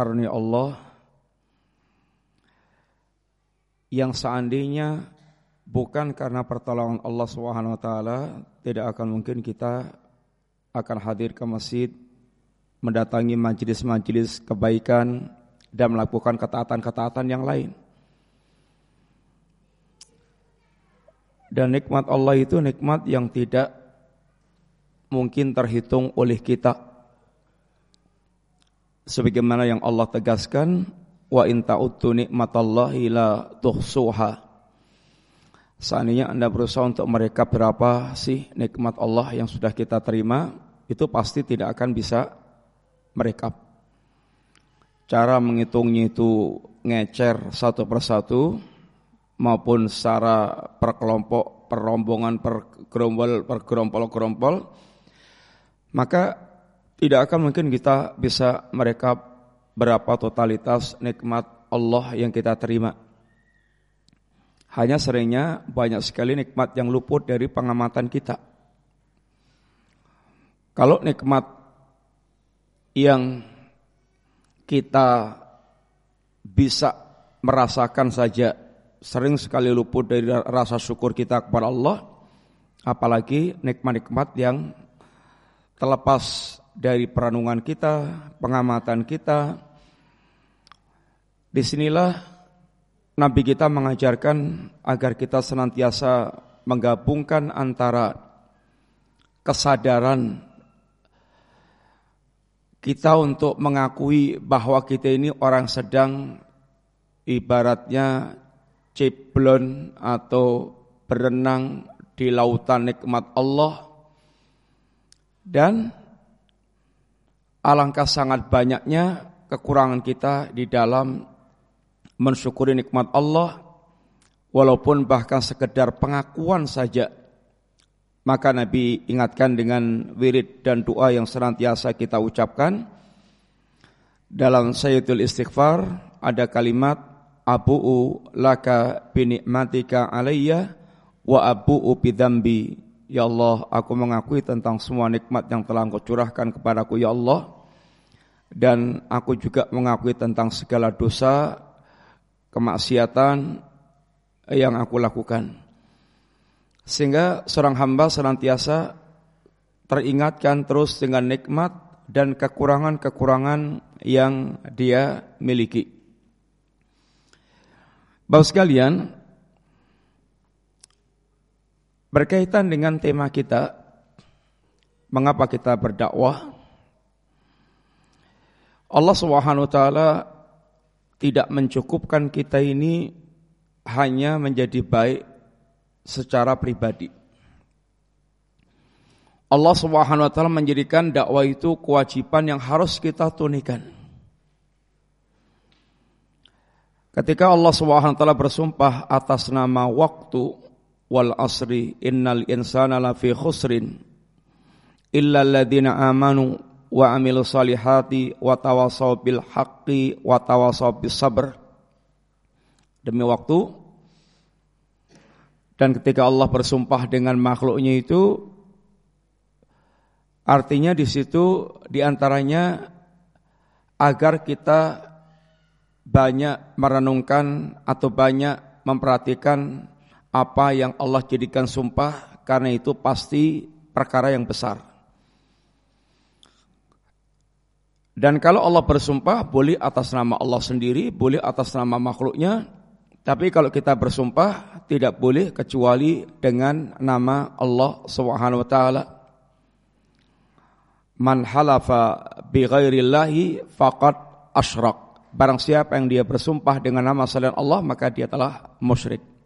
karunia Allah yang seandainya bukan karena pertolongan Allah Subhanahu wa taala tidak akan mungkin kita akan hadir ke masjid mendatangi majelis-majelis kebaikan dan melakukan ketaatan-ketaatan yang lain. Dan nikmat Allah itu nikmat yang tidak mungkin terhitung oleh kita. Sebagaimana yang Allah tegaskan, wa in ta'uddu nikmatallahi la tuhsuha. Seandainya Anda berusaha untuk mereka berapa sih nikmat Allah yang sudah kita terima, itu pasti tidak akan bisa mereka. Cara menghitungnya itu ngecer satu persatu, maupun secara perkelompok, perrombongan, pergerombol, pergerompol-gerompol, maka tidak akan mungkin kita bisa mereka berapa totalitas nikmat Allah yang kita terima. Hanya seringnya banyak sekali nikmat yang luput dari pengamatan kita. Kalau nikmat yang kita bisa merasakan saja sering sekali luput dari rasa syukur kita kepada Allah, apalagi nikmat-nikmat yang terlepas dari peranungan kita, pengamatan kita. Di sinilah Nabi kita mengajarkan agar kita senantiasa menggabungkan antara kesadaran kita untuk mengakui bahwa kita ini orang sedang ibaratnya ciblon atau berenang di lautan nikmat Allah dan alangkah sangat banyaknya kekurangan kita di dalam mensyukuri nikmat Allah walaupun bahkan sekedar pengakuan saja. Maka Nabi ingatkan dengan wirid dan doa yang senantiasa kita ucapkan. Dalam Sayyidul Istighfar ada kalimat abu'u laka binikmatika alayya wa abu'u bidambi Ya Allah, aku mengakui tentang semua nikmat yang telah engkau curahkan kepadaku ya Allah dan aku juga mengakui tentang segala dosa kemaksiatan yang aku lakukan. Sehingga seorang hamba senantiasa teringatkan terus dengan nikmat dan kekurangan-kekurangan yang dia miliki. Bapak sekalian, berkaitan dengan tema kita, mengapa kita berdakwah? Allah Subhanahu wa taala tidak mencukupkan kita ini hanya menjadi baik secara pribadi. Allah Subhanahu wa taala menjadikan dakwah itu kewajiban yang harus kita tunaikan. Ketika Allah Subhanahu wa taala bersumpah atas nama waktu wal asri innal insana lafi khusrin. Illa alladziina amanu wa amilu salihati wa tawasaw bil haqqi wa tawasaw bis sabr. Demi waktu. Dan ketika Allah bersumpah dengan makhluknya itu artinya di situ di antaranya agar kita banyak merenungkan atau banyak memperhatikan apa yang Allah jadikan sumpah karena itu pasti perkara yang besar. Dan kalau Allah bersumpah boleh atas nama Allah sendiri, boleh atas nama makhluknya, tapi kalau kita bersumpah tidak boleh kecuali dengan nama Allah Subhanahu wa taala. Man halafa bi ghairillahi faqad asyrak. Barang siapa yang dia bersumpah dengan nama selain Allah maka dia telah musyrik.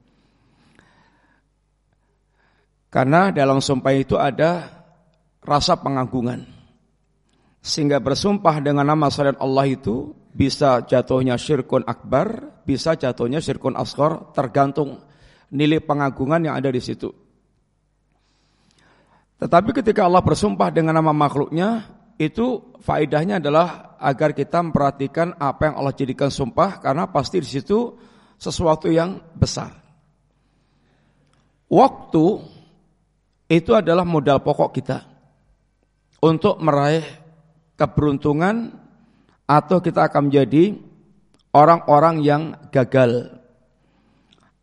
Karena dalam sumpah itu ada rasa pengagungan. Sehingga bersumpah dengan nama selain Allah itu bisa jatuhnya syirkun akbar, bisa jatuhnya syirkun asghar, tergantung nilai pengagungan yang ada di situ. Tetapi ketika Allah bersumpah dengan nama makhluknya, itu faedahnya adalah agar kita memperhatikan apa yang Allah jadikan sumpah karena pasti di situ sesuatu yang besar. Waktu itu adalah modal pokok kita untuk meraih keberuntungan atau kita akan menjadi orang-orang yang gagal.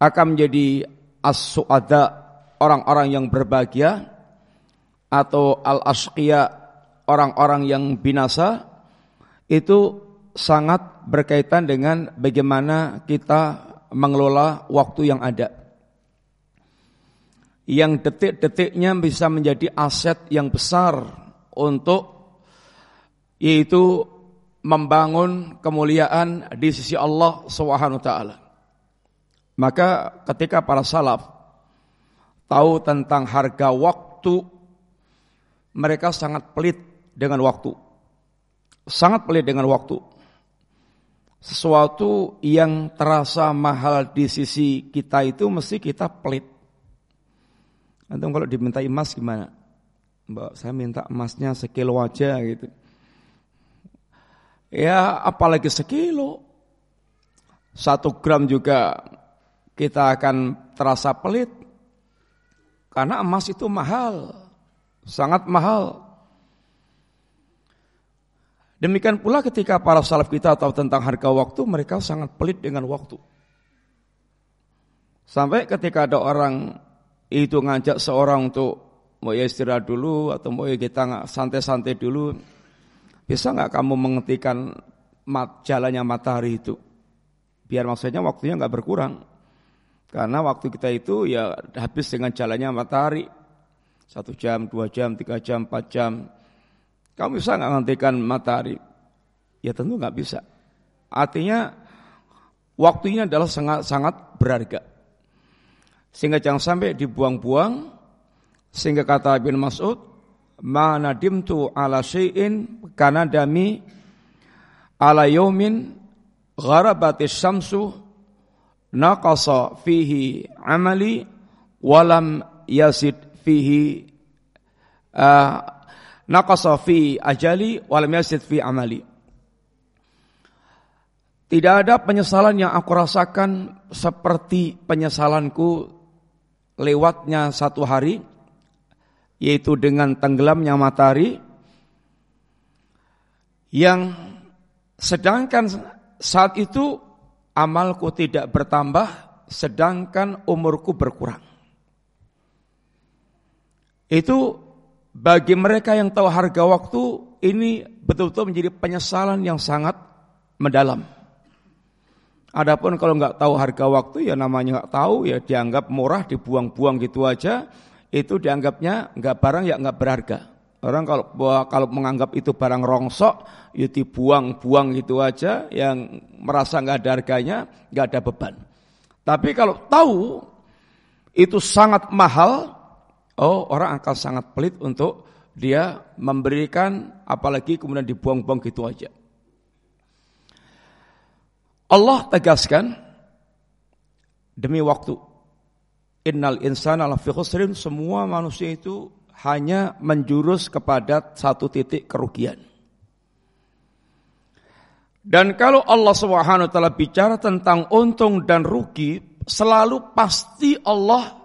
Akan menjadi as-su'ada, orang-orang yang berbahagia atau al-asqiya, orang-orang yang binasa itu sangat berkaitan dengan bagaimana kita mengelola waktu yang ada. Yang detik-detiknya bisa menjadi aset yang besar untuk yaitu membangun kemuliaan di sisi Allah Subhanahu wa taala. Maka ketika para salaf tahu tentang harga waktu mereka sangat pelit dengan waktu. Sangat pelit dengan waktu. Sesuatu yang terasa mahal di sisi kita itu mesti kita pelit. Antum kalau diminta emas gimana? Mbak, saya minta emasnya sekilo aja gitu. Ya apalagi sekilo. Satu gram juga kita akan terasa pelit. Karena emas itu mahal. Sangat mahal. Demikian pula ketika para salaf kita tahu tentang harga waktu, mereka sangat pelit dengan waktu. Sampai ketika ada orang itu ngajak seorang untuk mau ya istirahat dulu atau mau ya kita santai-santai dulu, bisa nggak kamu menghentikan mat, jalannya matahari itu? Biar maksudnya waktunya nggak berkurang. Karena waktu kita itu ya habis dengan jalannya matahari. Satu jam, dua jam, tiga jam, empat jam. Kamu bisa nggak menghentikan matahari? Ya tentu nggak bisa. Artinya waktunya adalah sangat sangat berharga. Sehingga jangan sampai dibuang-buang. Sehingga kata Ibn Mas'ud, ma nadimtu ala syai'in kana dami ala yaumin gharabati syamsu naqasa fihi amali walam yasid fihi uh, naqasa fi ajali walam yasid fi amali tidak ada penyesalan yang aku rasakan seperti penyesalanku lewatnya satu hari yaitu dengan tenggelamnya matahari yang sedangkan saat itu amalku tidak bertambah sedangkan umurku berkurang. Itu bagi mereka yang tahu harga waktu ini betul-betul menjadi penyesalan yang sangat mendalam. Adapun kalau nggak tahu harga waktu ya namanya nggak tahu ya dianggap murah dibuang-buang gitu aja itu dianggapnya nggak barang ya nggak berharga. Orang kalau kalau menganggap itu barang rongsok, ya dibuang-buang gitu aja, yang merasa nggak ada harganya, nggak ada beban. Tapi kalau tahu itu sangat mahal, oh orang akan sangat pelit untuk dia memberikan, apalagi kemudian dibuang-buang gitu aja. Allah tegaskan demi waktu Innal insana lafi khusrin semua manusia itu hanya menjurus kepada satu titik kerugian. Dan kalau Allah Subhanahu wa taala bicara tentang untung dan rugi, selalu pasti Allah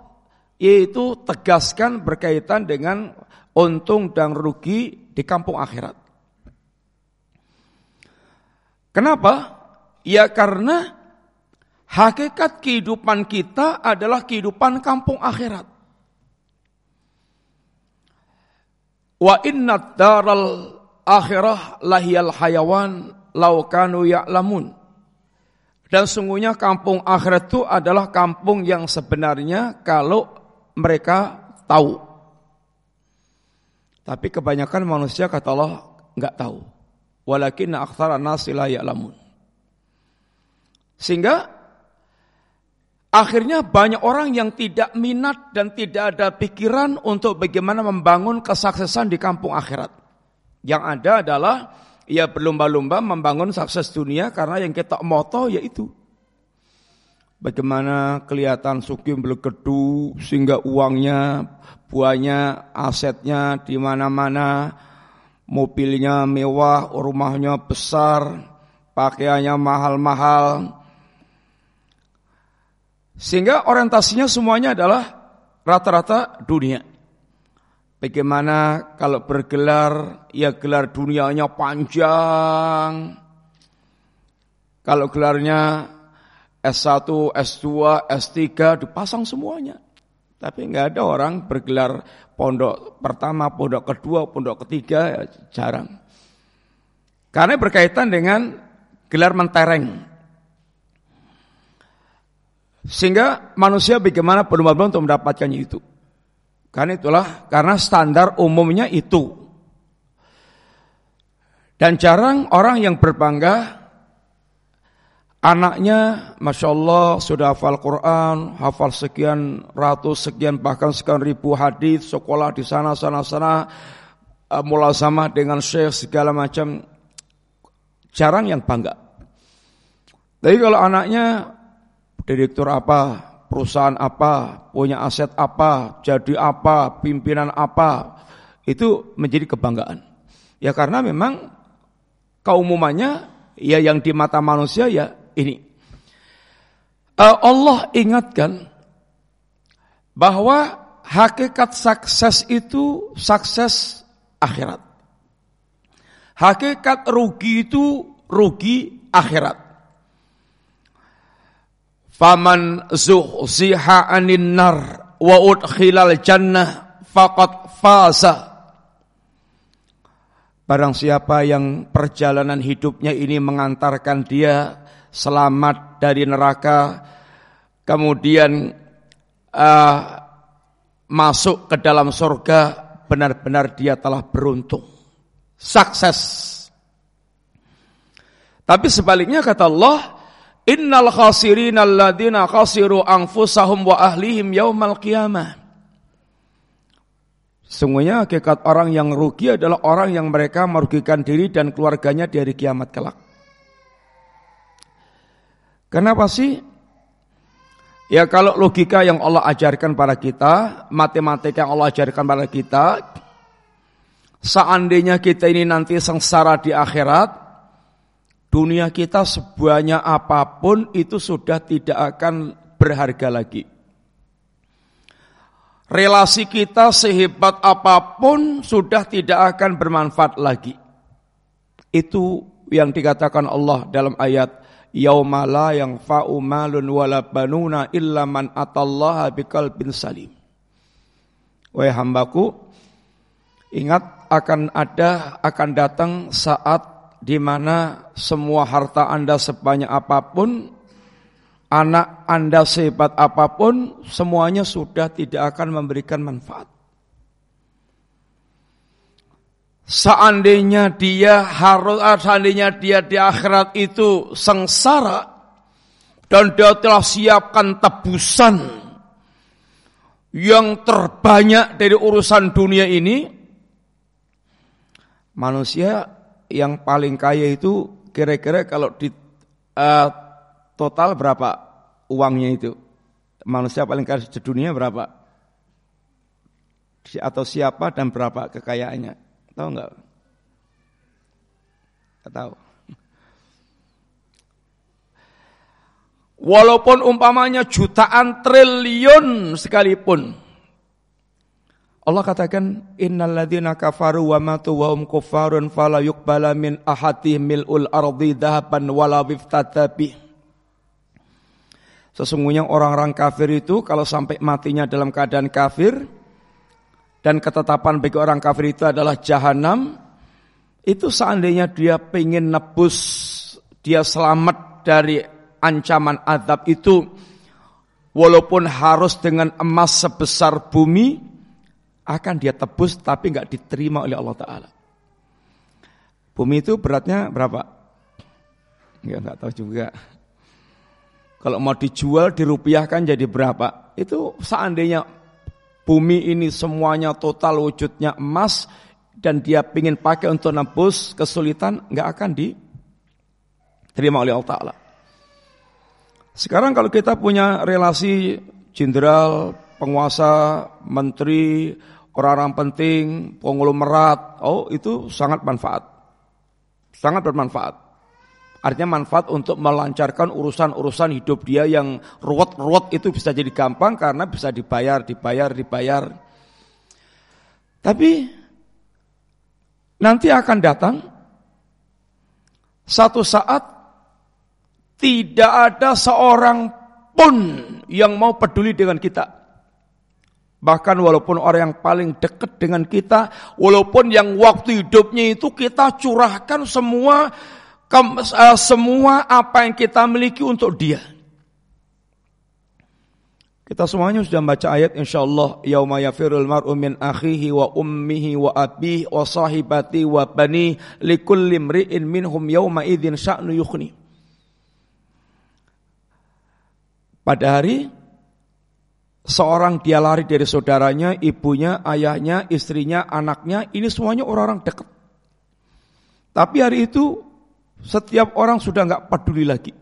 yaitu tegaskan berkaitan dengan untung dan rugi di kampung akhirat. Kenapa? Ya karena Hakikat kehidupan kita adalah kehidupan kampung akhirat. Wa inna daral akhirah lahiyal hayawan laukanu ya'lamun. Dan sungguhnya kampung akhirat itu adalah kampung yang sebenarnya kalau mereka tahu. Tapi kebanyakan manusia kata Allah nggak tahu. Walakin aktsara nasi la ya'lamun. Sehingga Akhirnya banyak orang yang tidak minat dan tidak ada pikiran untuk bagaimana membangun kesuksesan di kampung akhirat. Yang ada adalah ia berlomba-lomba membangun sukses dunia karena yang kita moto yaitu bagaimana kelihatan sukim belegedu sehingga uangnya, buahnya, asetnya di mana-mana, mobilnya mewah, rumahnya besar, pakaiannya mahal-mahal, sehingga orientasinya semuanya adalah rata-rata dunia. Bagaimana kalau bergelar, ya gelar dunianya panjang, Kalau gelarnya S1, S2, S3 dipasang semuanya. Tapi nggak ada orang bergelar pondok pertama, pondok kedua, pondok ketiga, ya jarang. Karena berkaitan dengan gelar mentereng. Sehingga manusia bagaimana benar-benar untuk mendapatkannya itu. Karena itulah, karena standar umumnya itu. Dan jarang orang yang berbangga Anaknya Masya Allah sudah hafal Quran, hafal sekian ratus, sekian bahkan sekian ribu hadis, sekolah di sana, sana, sana, uh, mulazamah dengan syekh segala macam. Jarang yang bangga. Tapi kalau anaknya direktur apa, perusahaan apa, punya aset apa, jadi apa, pimpinan apa, itu menjadi kebanggaan. Ya karena memang keumumannya ya yang di mata manusia ya ini. Uh, Allah ingatkan bahwa hakikat sukses itu sukses akhirat. Hakikat rugi itu rugi akhirat. Faman zuhziha anin nar wa udkhilal jannah faqad fasa. Barang siapa yang perjalanan hidupnya ini mengantarkan dia selamat dari neraka, kemudian uh, masuk ke dalam surga, benar-benar dia telah beruntung, sukses. Tapi sebaliknya kata Allah, Innal khasirin alladina khasiru anfusahum wa ahlihim yaumal qiyamah. Sungguhnya hakikat orang yang rugi adalah orang yang mereka merugikan diri dan keluarganya dari kiamat kelak. Kenapa sih? Ya kalau logika yang Allah ajarkan pada kita, matematika yang Allah ajarkan pada kita, seandainya kita ini nanti sengsara di akhirat, dunia kita sebanyak apa pun itu sudah tidak akan berharga lagi. Relasi kita sehebat apa pun sudah tidak akan bermanfaat lagi. Itu yang dikatakan Allah dalam ayat yauma la yanfa'u malun wala banuna illa man atallaha biqalbin salim. Wahai hambaku, ingat akan ada akan datang saat di mana semua harta Anda sebanyak apa pun, anak Anda sehebat apa pun, semuanya sudah tidak akan memberikan manfaat. Seandainya dia harus, ah, seandainya dia di akhirat itu sengsara dan dia telah siapkan tebusan yang terbanyak dari urusan dunia ini, manusia yang paling kaya itu kira-kira kalau di uh, total berapa uangnya itu? Manusia paling kaya di dunia berapa? Atau siapa dan berapa kekayaannya? Tahu nggak? Nggak tahu. Walaupun umpamanya jutaan triliun sekalipun. Allah katakan innalladzina kafaru wa matu wa hum kuffarun fala yuqbala min ahadihim mil'ul ardi dhahaban wala biftatabi. Sesungguhnya orang-orang kafir itu kalau sampai matinya dalam keadaan kafir dan ketetapan bagi orang kafir itu adalah jahanam, itu seandainya dia ingin nebus, dia selamat dari ancaman azab itu, walaupun harus dengan emas sebesar bumi, akan dia tebus tapi nggak diterima oleh Allah Ta'ala. Bumi itu beratnya berapa? Ya nggak tahu juga. Kalau mau dijual dirupiahkan jadi berapa? Itu seandainya bumi ini semuanya total wujudnya emas dan dia ingin pakai untuk nebus kesulitan nggak akan diterima oleh Allah Taala. Sekarang kalau kita punya relasi jenderal, penguasa, menteri, orang-orang penting, konglomerat, oh itu sangat manfaat. Sangat bermanfaat. Artinya manfaat untuk melancarkan urusan-urusan hidup dia yang ruwet-ruwet itu bisa jadi gampang karena bisa dibayar, dibayar, dibayar. Tapi nanti akan datang satu saat tidak ada seorang pun yang mau peduli dengan kita. Bahkan walaupun orang yang paling dekat dengan kita, walaupun yang waktu hidupnya itu kita curahkan semua eh, semua apa yang kita miliki untuk dia. Kita semuanya sudah baca ayat insyaallah yauma yafirul mar'u min akhihi wa ummihi wa abihi wa sahibati wa bani likulli imri'in minhum yauma idzin sya'nu yukhni. Pada hari seorang dia lari dari saudaranya, ibunya, ayahnya, istrinya, anaknya, ini semuanya orang-orang dekat. Tapi hari itu setiap orang sudah nggak peduli lagi.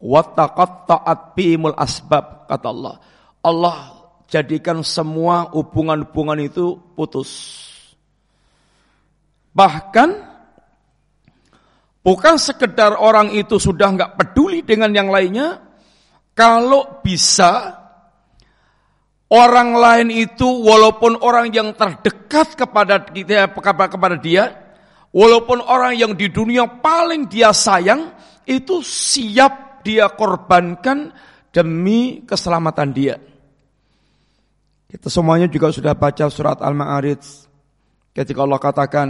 Wattaqatta'at bi'imul asbab kata Allah. Allah jadikan semua hubungan-hubungan itu putus. Bahkan bukan sekedar orang itu sudah nggak peduli dengan yang lainnya, kalau bisa orang lain itu walaupun orang yang terdekat kepada dia kepada dia, walaupun orang yang di dunia paling dia sayang itu siap dia korbankan demi keselamatan dia. Kita semuanya juga sudah baca surat Al-Ma'arij ketika Allah katakan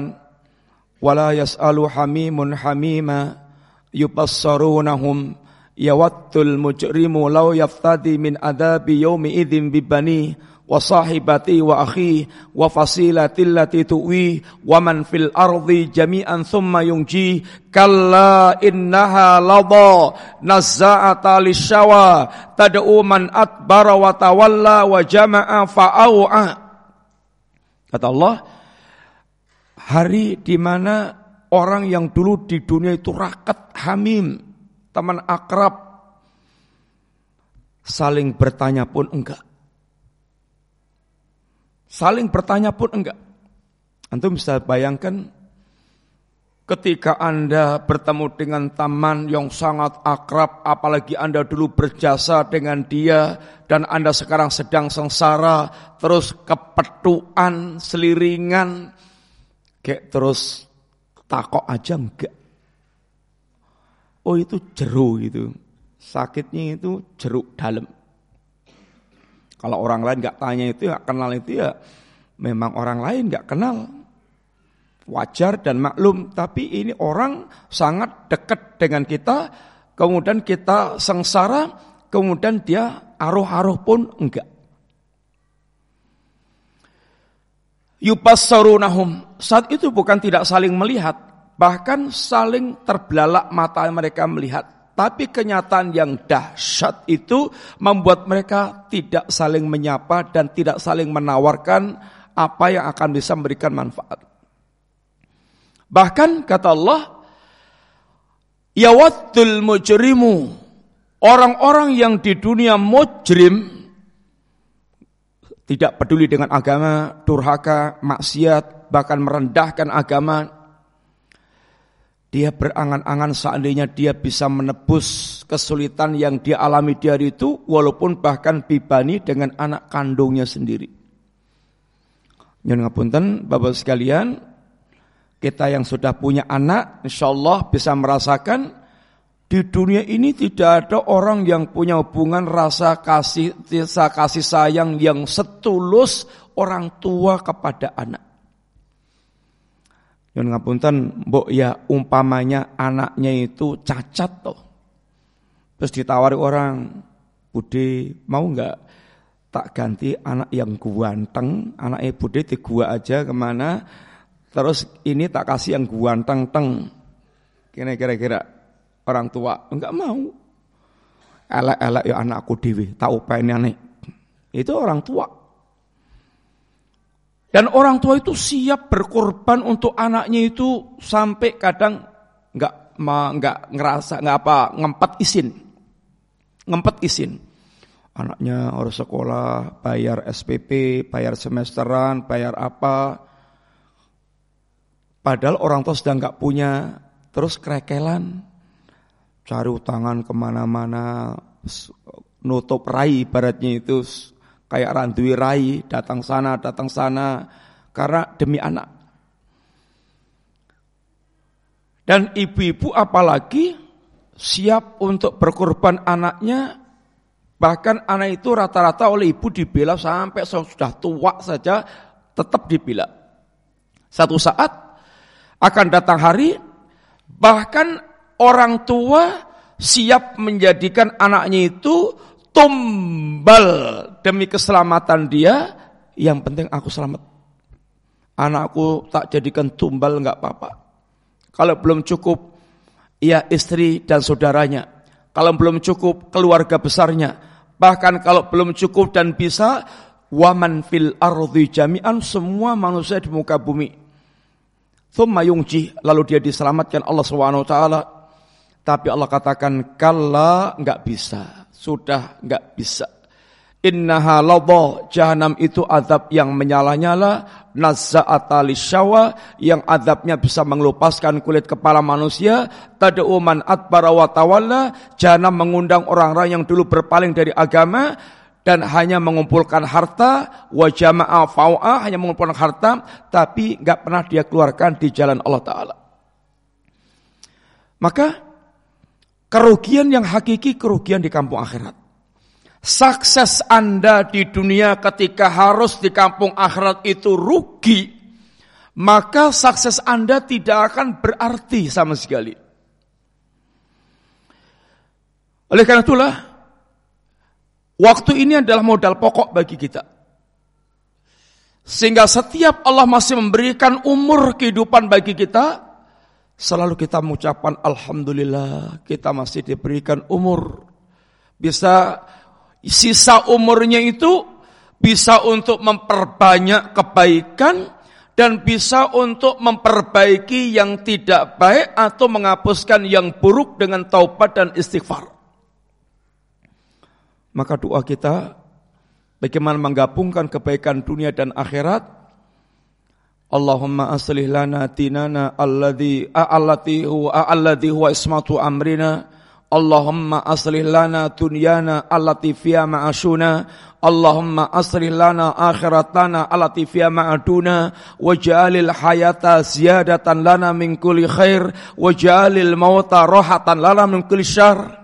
wala yas'alu hamimun hamima yubassarunahum yawaddul mujrimu law yaftadi min adabi yaumi idzin bibani wa sahibati wa akhi wa fasilati allati tuwi wa man fil ardi jami'an thumma yungji kalla innaha lada nazza'ata lishawa tad'u man adbara wa tawalla wa jama'a fa'au'a kata Allah hari di mana orang yang dulu di dunia itu rakat hamim teman akrab saling bertanya pun enggak Saling bertanya pun enggak. Antum bisa bayangkan ketika Anda bertemu dengan taman yang sangat akrab, apalagi Anda dulu berjasa dengan dia, dan Anda sekarang sedang sengsara, terus kepetuan, seliringan, kayak terus takok aja enggak. Oh itu jeruk itu, sakitnya itu jeruk dalam. Kalau orang lain nggak tanya itu, nggak kenal itu ya memang orang lain nggak kenal. Wajar dan maklum, tapi ini orang sangat dekat dengan kita, kemudian kita sengsara, kemudian dia aruh-aruh pun enggak. Yubassarunahum. Saat itu bukan tidak saling melihat, bahkan saling terbelalak mata mereka melihat. Tapi kenyataan yang dahsyat itu membuat mereka tidak saling menyapa dan tidak saling menawarkan apa yang akan bisa memberikan manfaat. Bahkan kata Allah, Yawaddul mujrimu, orang-orang yang di dunia mujrim, tidak peduli dengan agama, durhaka, maksiat, bahkan merendahkan agama, dia berangan-angan seandainya dia bisa menebus kesulitan yang dia alami di hari itu, walaupun bahkan bibani dengan anak kandungnya sendiri. Nyun ngapunten, Bapak sekalian, kita yang sudah punya anak, insya Allah bisa merasakan di dunia ini tidak ada orang yang punya hubungan rasa kasih, rasa kasih sayang yang setulus orang tua kepada anak. Yang ngapunten, mbok ya umpamanya anaknya itu cacat toh. Terus ditawari orang, Bude mau nggak tak ganti anak yang guanteng, anak ibu Bude di gua aja ke mana, terus ini tak kasih yang guanteng teng. Kira-kira orang tua enggak mau. Elek-elek ya anakku dewi, tahu pengen Itu orang tua. Dan orang tua itu siap berkorban untuk anaknya itu sampai kadang nggak nggak ngerasa nggak apa ngempet isin, ngempet isin. Anaknya harus sekolah, bayar SPP, bayar semesteran, bayar apa. Padahal orang tua sedang nggak punya, terus kerekelan, cari utangan ke mana-mana, nutup rai baratnya itu kayak randui rai, datang sana, datang sana, karena demi anak. Dan ibu-ibu apalagi siap untuk berkorban anaknya, bahkan anak itu rata-rata oleh ibu dibela sampai sudah tua saja tetap dibela. Satu saat akan datang hari, bahkan orang tua siap menjadikan anaknya itu tumbal demi keselamatan dia, yang penting aku selamat. Anakku tak jadikan tumbal nggak apa-apa. Kalau belum cukup, ya istri dan saudaranya. Kalau belum cukup, keluarga besarnya. Bahkan kalau belum cukup dan bisa, waman fil ardi jami'an, semua manusia di muka bumi. Thumma yungji, lalu dia diselamatkan Allah SWT. Tapi Allah katakan, kalla nggak bisa. Sudah nggak bisa. Innaha ladha jahanam itu azab yang menyala-nyala. Nazza'ata lisyawa yang azabnya bisa mengelupaskan kulit kepala manusia. Tad'u man adbara wa tawalla jahanam mengundang orang-orang yang dulu berpaling dari agama dan hanya mengumpulkan harta. Wa jama'a fau'a hanya mengumpulkan harta tapi enggak pernah dia keluarkan di jalan Allah taala. Maka kerugian yang hakiki kerugian di kampung akhirat Sukses Anda di dunia ketika harus di kampung akhirat itu rugi, maka sukses Anda tidak akan berarti sama sekali. Oleh karena itulah, waktu ini adalah modal pokok bagi kita. Sehingga setiap Allah masih memberikan umur kehidupan bagi kita, selalu kita mengucapkan Alhamdulillah, kita masih diberikan umur. Bisa Sisa umurnya itu bisa untuk memperbanyak kebaikan dan bisa untuk memperbaiki yang tidak baik atau menghapuskan yang buruk dengan taubat dan istighfar. Maka doa kita bagaimana menggabungkan kebaikan dunia dan akhirat. Allahumma aslih lana tinana alladhi allati huwa alladhi huwa ismatu amrina. Allahumma aslih lana dunyana allati fiha ma'ashuna. Allahumma aslih lana akhiratana allati fiha ma'aduna. Waj'alil hayata ziyadatan lana min kulli khair. Waj'alil mauta rohatan lana min kulli syar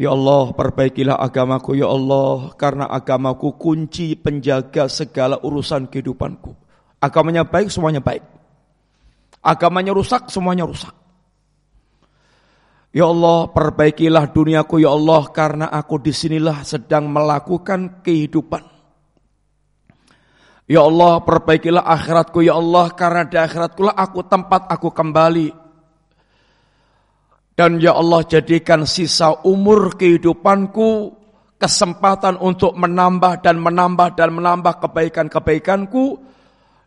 Ya Allah perbaikilah agamaku ya Allah karena agamaku kunci penjaga segala urusan kehidupanku agamanya baik semuanya baik agamanya rusak semuanya rusak Ya Allah, perbaikilah duniaku ya Allah karena aku di sinilah sedang melakukan kehidupan. Ya Allah, perbaikilah akhiratku ya Allah karena di akhiratku lah aku tempat aku kembali. Dan ya Allah jadikan sisa umur kehidupanku kesempatan untuk menambah dan menambah dan menambah kebaikan-kebaikanku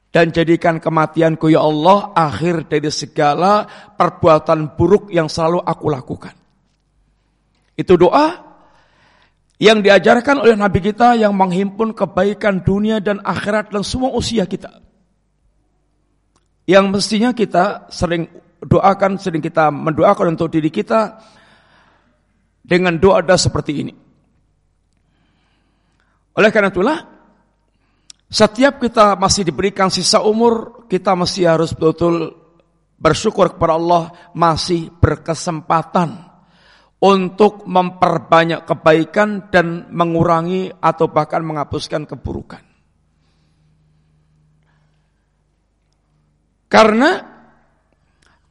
dan jadikan kematianku ya Allah akhir dari segala perbuatan buruk yang selalu aku lakukan. Itu doa yang diajarkan oleh Nabi kita yang menghimpun kebaikan dunia dan akhirat dan semua usia kita. Yang mestinya kita sering doakan, sering kita mendoakan untuk diri kita dengan doa-doa seperti ini. Oleh karena itulah setiap kita masih diberikan sisa umur, kita masih harus betul-betul bersyukur kepada Allah masih berkesempatan untuk memperbanyak kebaikan dan mengurangi atau bahkan menghapuskan keburukan. Karena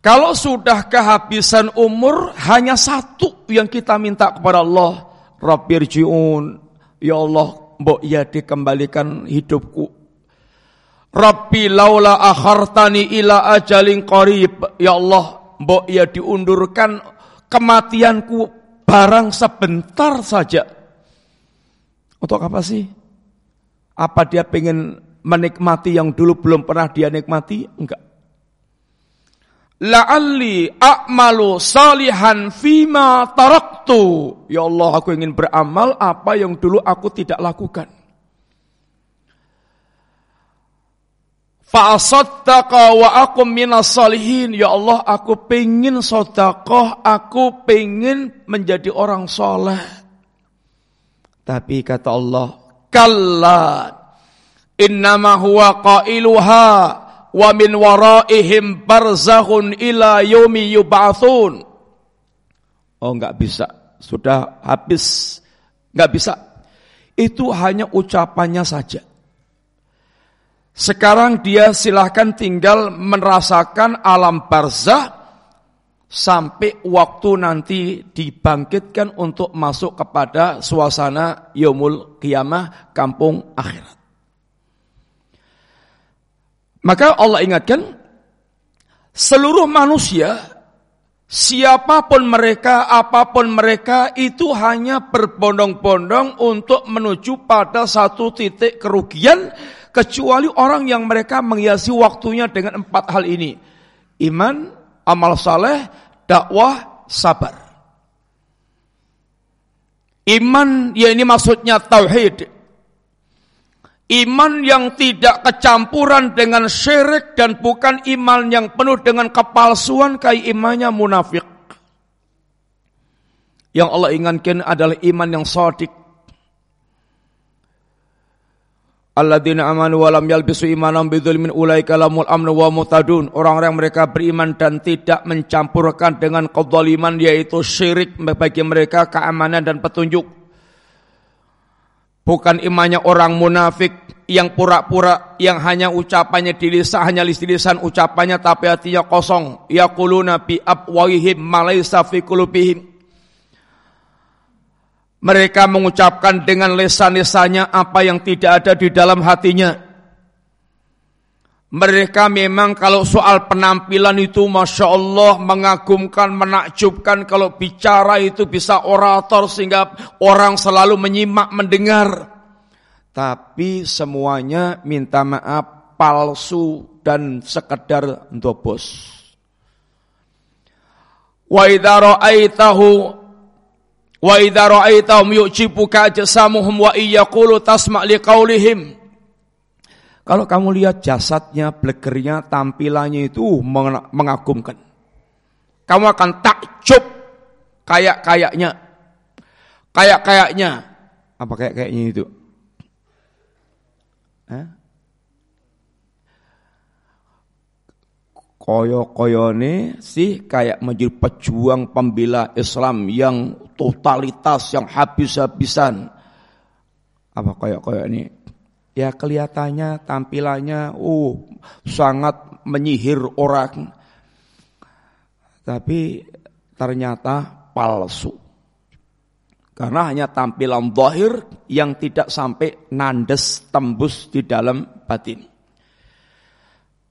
kalau sudah kehabisan umur hanya satu yang kita minta kepada Allah, Rabbirji'un, ya Allah mbok ya dikembalikan hidupku. Rabbi laula akhartani ila ajalin qarib. Ya Allah, mbok ya diundurkan kematianku barang sebentar saja. Untuk apa sih? Apa dia pengen menikmati yang dulu belum pernah dia nikmati? Enggak la'alli a'malu salihan fima taraktu. Ya Allah, aku ingin beramal apa yang dulu aku tidak lakukan. Fa'asaddaqa wa aku minas salihin. Ya Allah, aku pengen sodakoh, aku pengen menjadi orang soleh. Tapi kata Allah, Kalla, innama huwa qailuha, wa min waraihim barzakhun ila yaumi yub'atsun Oh nggak bisa, sudah habis, nggak bisa. Itu hanya ucapannya saja. Sekarang dia silahkan tinggal merasakan alam barzah sampai waktu nanti dibangkitkan untuk masuk kepada suasana yaumul kiamah kampung akhirat. Maka Allah ingatkan seluruh manusia siapa pun mereka apa pun mereka itu hanya berbondong-bondong untuk menuju pada satu titik kerugian kecuali orang yang mereka menghiasi waktunya dengan empat hal ini. Iman, amal saleh, dakwah, sabar. Iman ya ini maksudnya tauhid. Iman yang tidak kecampuran dengan syirik dan bukan iman yang penuh dengan kepalsuan kayak imannya munafik. Yang Allah ingatkan adalah iman yang sadik Alladzina amanu wa lam yalbisu imanam bidzulmin ulaika lamul amnu wa mutadun. Orang-orang mereka beriman dan tidak mencampurkan dengan kezaliman yaitu syirik bagi mereka keamanan dan petunjuk. Bukan imannya orang munafik yang pura-pura yang hanya ucapannya di lisan hanya di lisan ucapannya tapi hatinya kosong. Yaquluna bi abwahihim malaysa fi qulubihim. Mereka mengucapkan dengan lesan-lesannya apa yang tidak ada di dalam hatinya. Mereka memang kalau soal penampilan itu Masya Allah mengagumkan, menakjubkan. Kalau bicara itu bisa orator sehingga orang selalu menyimak, mendengar. Tapi semuanya minta maaf palsu dan sekedar dobos. Wa idza ra'aitahu Wa idza ra'aitahum yu'jibuka ajsamuhum wa iyyaqulu tasma' liqaulihim. Kalau kamu lihat jasadnya, blegernya, tampilannya itu mengagumkan. Kamu akan takjub kayak-kayaknya. Kayak-kayaknya. Apa kayak-kayaknya itu? Hah? koyo-koyone sih kayak menjadi pejuang pembela Islam yang totalitas, yang habis-habisan. Apa koyo-koyo ini? Ya kelihatannya, tampilannya, uh, sangat menyihir orang. Tapi ternyata palsu. Karena hanya tampilan zahir yang tidak sampai nandes tembus di dalam batin.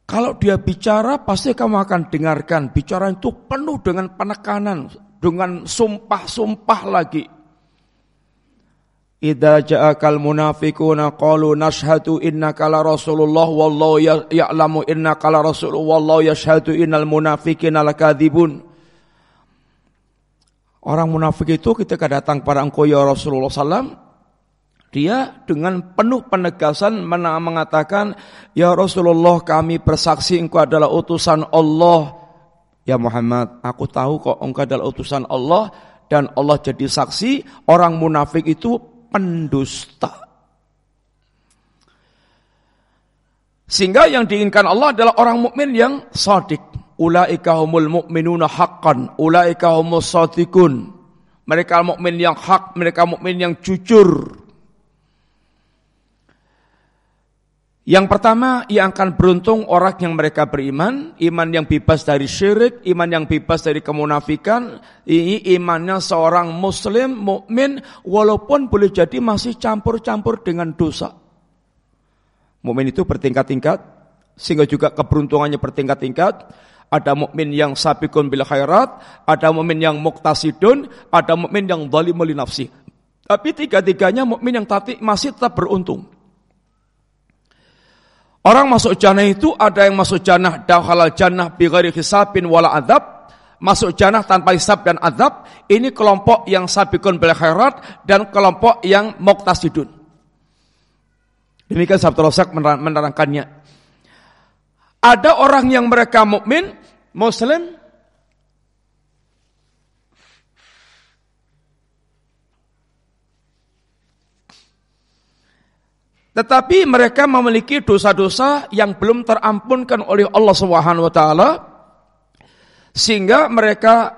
Kalau dia bicara pasti kamu akan dengarkan. Bicara itu penuh dengan penekanan, dengan sumpah-sumpah lagi. Idza ja'akal munafiquna qalu nashhadu innaka la rasulullah wallahu ya-, ya'lamu innaka la rasul wallahu yashhadu innal munafiqina lakadzibun. Orang munafik itu ketika datang pada engkau ya Rasulullah sallam dia dengan penuh penegasan mengatakan, Ya Rasulullah kami bersaksi engkau adalah utusan Allah. Ya Muhammad, aku tahu kok engkau adalah utusan Allah. Dan Allah jadi saksi, orang munafik itu pendusta. Sehingga yang diinginkan Allah adalah orang mukmin yang sadik. Ulaika humul mu'minuna haqqan, ulaika humus sadikun. Mereka mukmin yang hak, mereka mukmin yang jujur. Yang pertama, yang akan beruntung orang yang mereka beriman, iman yang bebas dari syirik, iman yang bebas dari kemunafikan, ini imannya seorang muslim, mukmin, walaupun boleh jadi masih campur-campur dengan dosa. Mukmin itu bertingkat-tingkat, sehingga juga keberuntungannya bertingkat-tingkat. Ada mukmin yang sabikun bil khairat, ada mukmin yang muktasidun, ada mukmin yang zalimul nafsi. Tapi tiga-tiganya mukmin yang tati masih tetap beruntung. Orang masuk jannah itu ada yang masuk jannah dakhalal jannah bi ghairi hisabin wala adzab, masuk jannah tanpa hisab dan azab. Ini kelompok yang sabiqun bil khairat dan kelompok yang muqtasidun. Demikian Sabtu Rasak menerangkannya. Ada orang yang mereka mukmin, muslim, Tetapi mereka memiliki dosa-dosa yang belum terampunkan oleh Allah Subhanahu wa taala sehingga mereka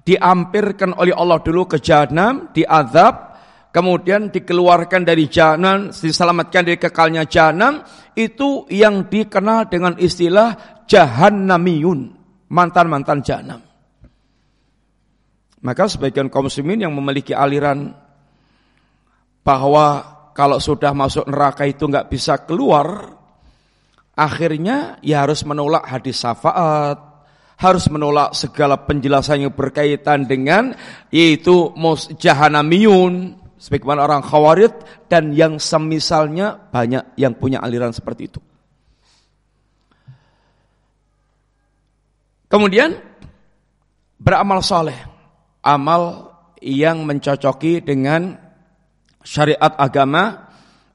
diampirkan oleh Allah dulu ke jahanam, diazab, kemudian dikeluarkan dari jahanam, diselamatkan dari kekalnya jahanam, itu yang dikenal dengan istilah jahannamiyun, mantan-mantan jahanam. Maka sebagian kaum muslimin yang memiliki aliran bahwa kalau sudah masuk neraka itu nggak bisa keluar, akhirnya ya harus menolak hadis syafaat, harus menolak segala penjelasan yang berkaitan dengan yaitu jahanamiyun sebagaimana orang khawarid dan yang semisalnya banyak yang punya aliran seperti itu. Kemudian beramal soleh, amal yang mencocoki dengan syariat agama,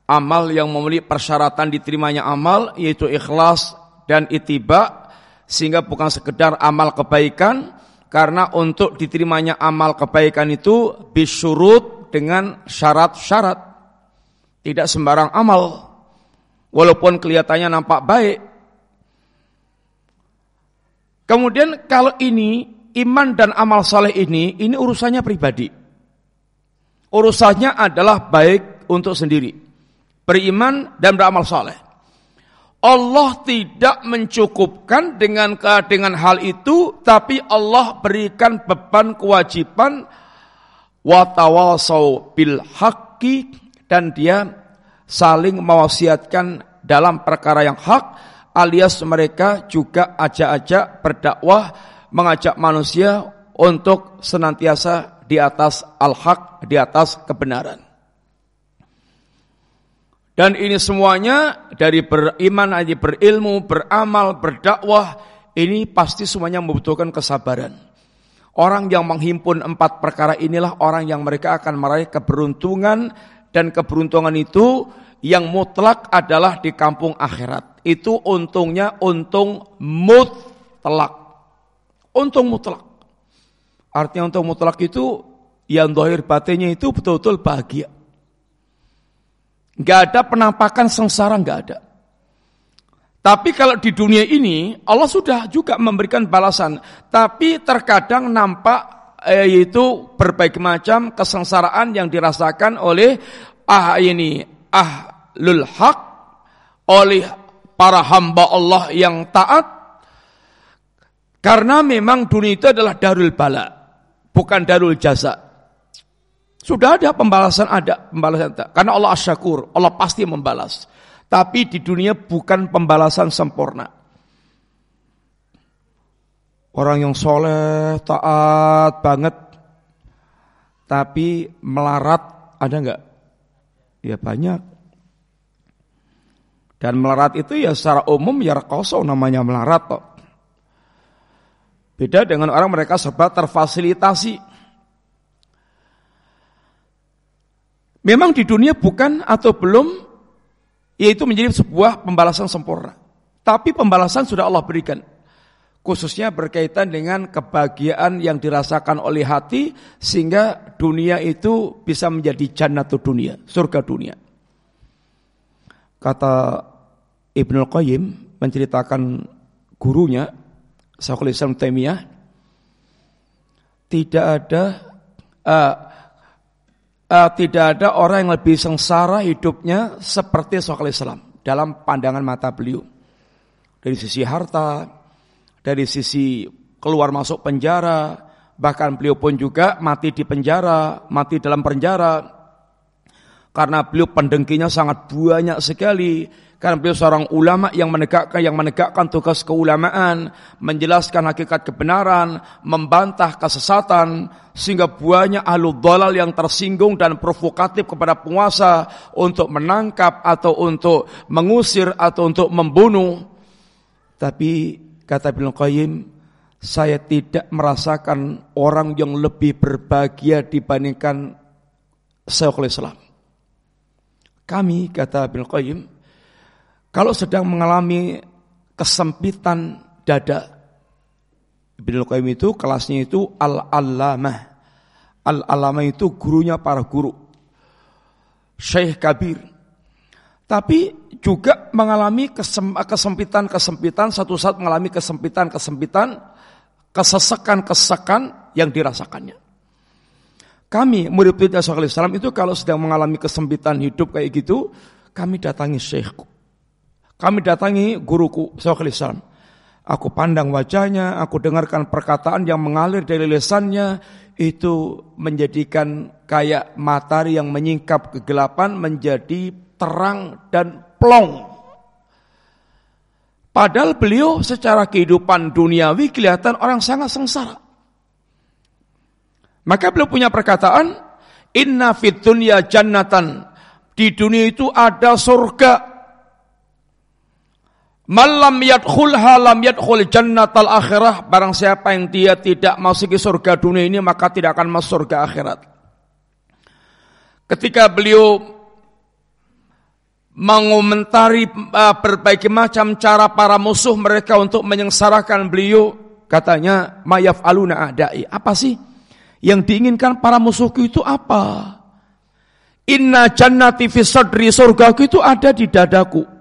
amal yang memiliki persyaratan diterimanya amal yaitu ikhlas dan itiba sehingga bukan sekedar amal kebaikan karena untuk diterimanya amal kebaikan itu bisyurut dengan syarat-syarat. Tidak sembarang amal walaupun kelihatannya nampak baik. Kemudian kalau ini iman dan amal saleh ini ini urusannya pribadi urusannya adalah baik untuk sendiri beriman dan beramal saleh. Allah tidak mencukupkan dengan dengan hal itu, tapi Allah berikan beban kewajiban watawasau bil haqqi dan dia saling mewasiatkan dalam perkara yang hak alias mereka juga ajak-ajak berdakwah mengajak manusia untuk senantiasa di atas al-haq, di atas kebenaran. Dan ini semuanya dari beriman aja berilmu, beramal, berdakwah, ini pasti semuanya membutuhkan kesabaran. Orang yang menghimpun empat perkara inilah orang yang mereka akan meraih keberuntungan dan keberuntungan itu yang mutlak adalah di kampung akhirat. Itu untungnya untung mutlak. Untung mutlak. Artinya untung mutlak itu yang dohir batinnya itu betul-betul bahagia. Gak ada penampakan sengsara, gak ada. Tapi kalau di dunia ini Allah sudah juga memberikan balasan. Tapi terkadang nampak eh, yaitu berbagai macam kesengsaraan yang dirasakan oleh ah ini ahlul hak oleh para hamba Allah yang taat karena memang dunia itu adalah darul bala bukan darul jasa sudah ada pembalasan ada, pembalasan ada. Karena Allah asyakur, Allah pasti membalas. Tapi di dunia bukan pembalasan sempurna. Orang yang soleh, taat banget, tapi melarat ada nggak? Ya banyak. Dan melarat itu ya secara umum ya kosong namanya melarat kok. Beda dengan orang mereka serba terfasilitasi. Memang di dunia bukan atau belum yaitu menjadi sebuah pembalasan sempurna. Tapi pembalasan sudah Allah berikan. Khususnya berkaitan dengan kebahagiaan yang dirasakan oleh hati sehingga dunia itu bisa menjadi jannatu dunia, surga dunia. Kata Ibnu Qayyim menceritakan gurunya Syekhul Islam Taimiyah tidak ada uh, uh, tidak ada orang yang lebih sengsara hidupnya seperti Syekhul Islam dalam pandangan mata beliau. Dari sisi harta, dari sisi keluar masuk penjara, bahkan beliau pun juga mati di penjara, mati dalam penjara. Karena beliau pendengkinya sangat banyak sekali, karena beliau seorang ulama yang menegakkan yang menegakkan tugas keulamaan, menjelaskan hakikat kebenaran, membantah kesesatan, sehingga banyak ahlu dalal yang tersinggung dan provokatif kepada penguasa untuk menangkap atau untuk mengusir atau untuk membunuh. Tapi kata Ibnu Qayyim, saya tidak merasakan orang yang lebih berbahagia dibandingkan Syekhul Islam. Kami kata Ibnu Qayyim kalau sedang mengalami kesempitan dada, Ibnu Qayyim itu kelasnya itu al-allamah. Al-allamah itu gurunya para guru. Syekh Kabir. Tapi juga mengalami kesempitan-kesempitan, satu saat mengalami kesempitan-kesempitan, kesesakan-kesesakan yang dirasakannya. Kami murid-murid Rasulullah SAW itu kalau sedang mengalami kesempitan hidup kayak gitu, kami datangi syekhku. Kami datangi guruku Rasulullah SAW. Aku pandang wajahnya, aku dengarkan perkataan yang mengalir dari lesannya, itu menjadikan kayak matahari yang menyingkap kegelapan menjadi terang dan plong. Padahal beliau secara kehidupan duniawi kelihatan orang sangat sengsara. Maka beliau punya perkataan, Inna fit dunya jannatan. Di dunia itu ada surga. Malam yadkhulha lam yadkhul jannatal akhirah. Barang siapa yang dia tidak masuk ke surga dunia ini, maka tidak akan masuk surga akhirat. Ketika beliau mengomentari uh, berbagai macam cara para musuh mereka untuk menyengsarakan beliau, katanya mayaf aluna adai. Apa sih yang diinginkan para musuhku itu apa? Inna jannati fi sadri surgaku itu ada di dadaku.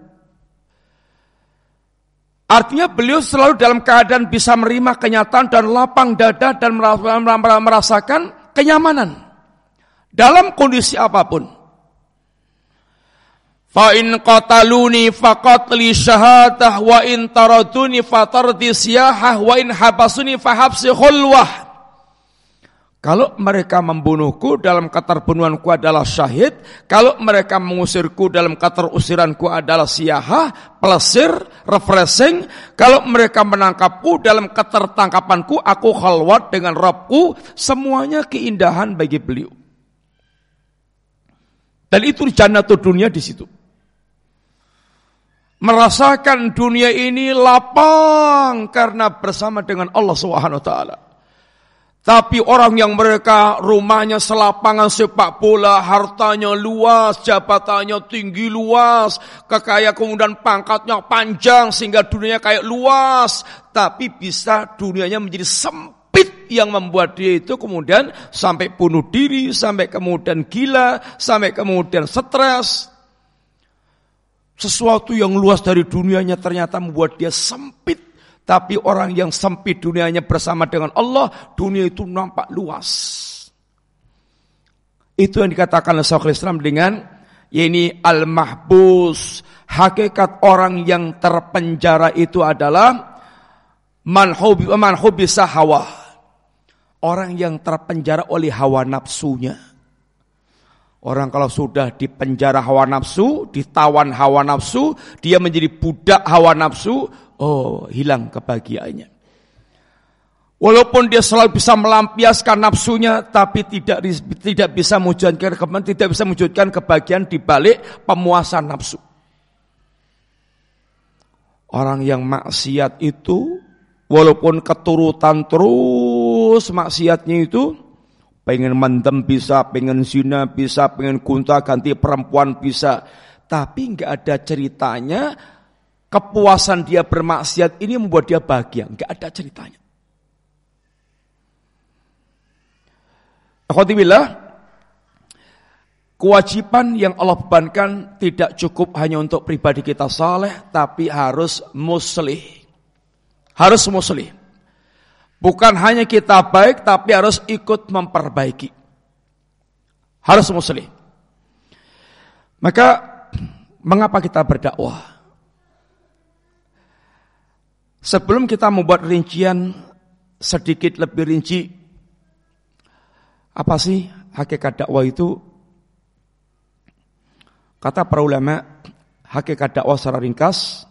Artinya beliau selalu dalam keadaan bisa menerima kenyataan dan lapang dada dan merasakan kenyamanan. Dalam kondisi apa pun. Fa in qataluni faqatli syahadah wa in taraduni fatardi siyahah wa in habasuni fahabsi khulwah. Kalau mereka membunuhku dalam keterbunuhanku adalah syahid, kalau mereka mengusirku dalam keterusiranku adalah siyahah, pelesir, refreshing, kalau mereka menangkapku dalam ketertangkapanku, aku khalwat dengan Rabbku, semuanya keindahan bagi beliau. Dan itu jannatul dunia di situ merasakan dunia ini lapang karena bersama dengan Allah Subhanahu wa. Tapi orang yang mereka rumahnya selapangan sepak bola, hartanya luas, jabatannya tinggi luas, kekayaan kemudian pangkatnya panjang sehingga dunianya kayak luas, tapi bisa dunianya menjadi sempit yang membuat dia itu kemudian sampai bunuh diri, sampai kemudian gila, sampai kemudian stres, sesuatu yang luas dari dunianya ternyata membuat dia sempit. Tapi orang yang sempit dunianya bersama dengan Allah, dunia itu nampak luas. Itu yang dikatakan oleh Syekhul Islam dengan ini al-mahbus. Hakikat orang yang terpenjara itu adalah manhubi manhubi hawa. Orang yang terpenjara oleh hawa nafsunya. Orang kalau sudah dipenjara hawa nafsu, ditawan hawa nafsu, dia menjadi budak hawa nafsu, oh hilang kebahagiaannya. Walaupun dia selalu bisa melampiaskan nafsunya, tapi tidak tidak bisa mewujudkan tidak bisa mewujudkan kebahagiaan di balik pemuasan nafsu. Orang yang maksiat itu, walaupun keturutan terus maksiatnya itu, Pengen mendem bisa, pengen zina bisa, pengen gunta ganti perempuan bisa. Tapi nggak ada ceritanya kepuasan dia bermaksiat ini membuat dia bahagia. Nggak ada ceritanya. Alhamdulillah, kewajiban yang Allah bebankan tidak cukup hanya untuk pribadi kita saleh, tapi harus muslih. Harus muslih. Bukan hanya kita baik, tapi harus ikut memperbaiki. Harus muslim. Maka, mengapa kita berdakwah? Sebelum kita membuat rincian sedikit lebih rinci, apa sih hakikat dakwah itu? Kata para ulama, hakikat dakwah secara ringkas,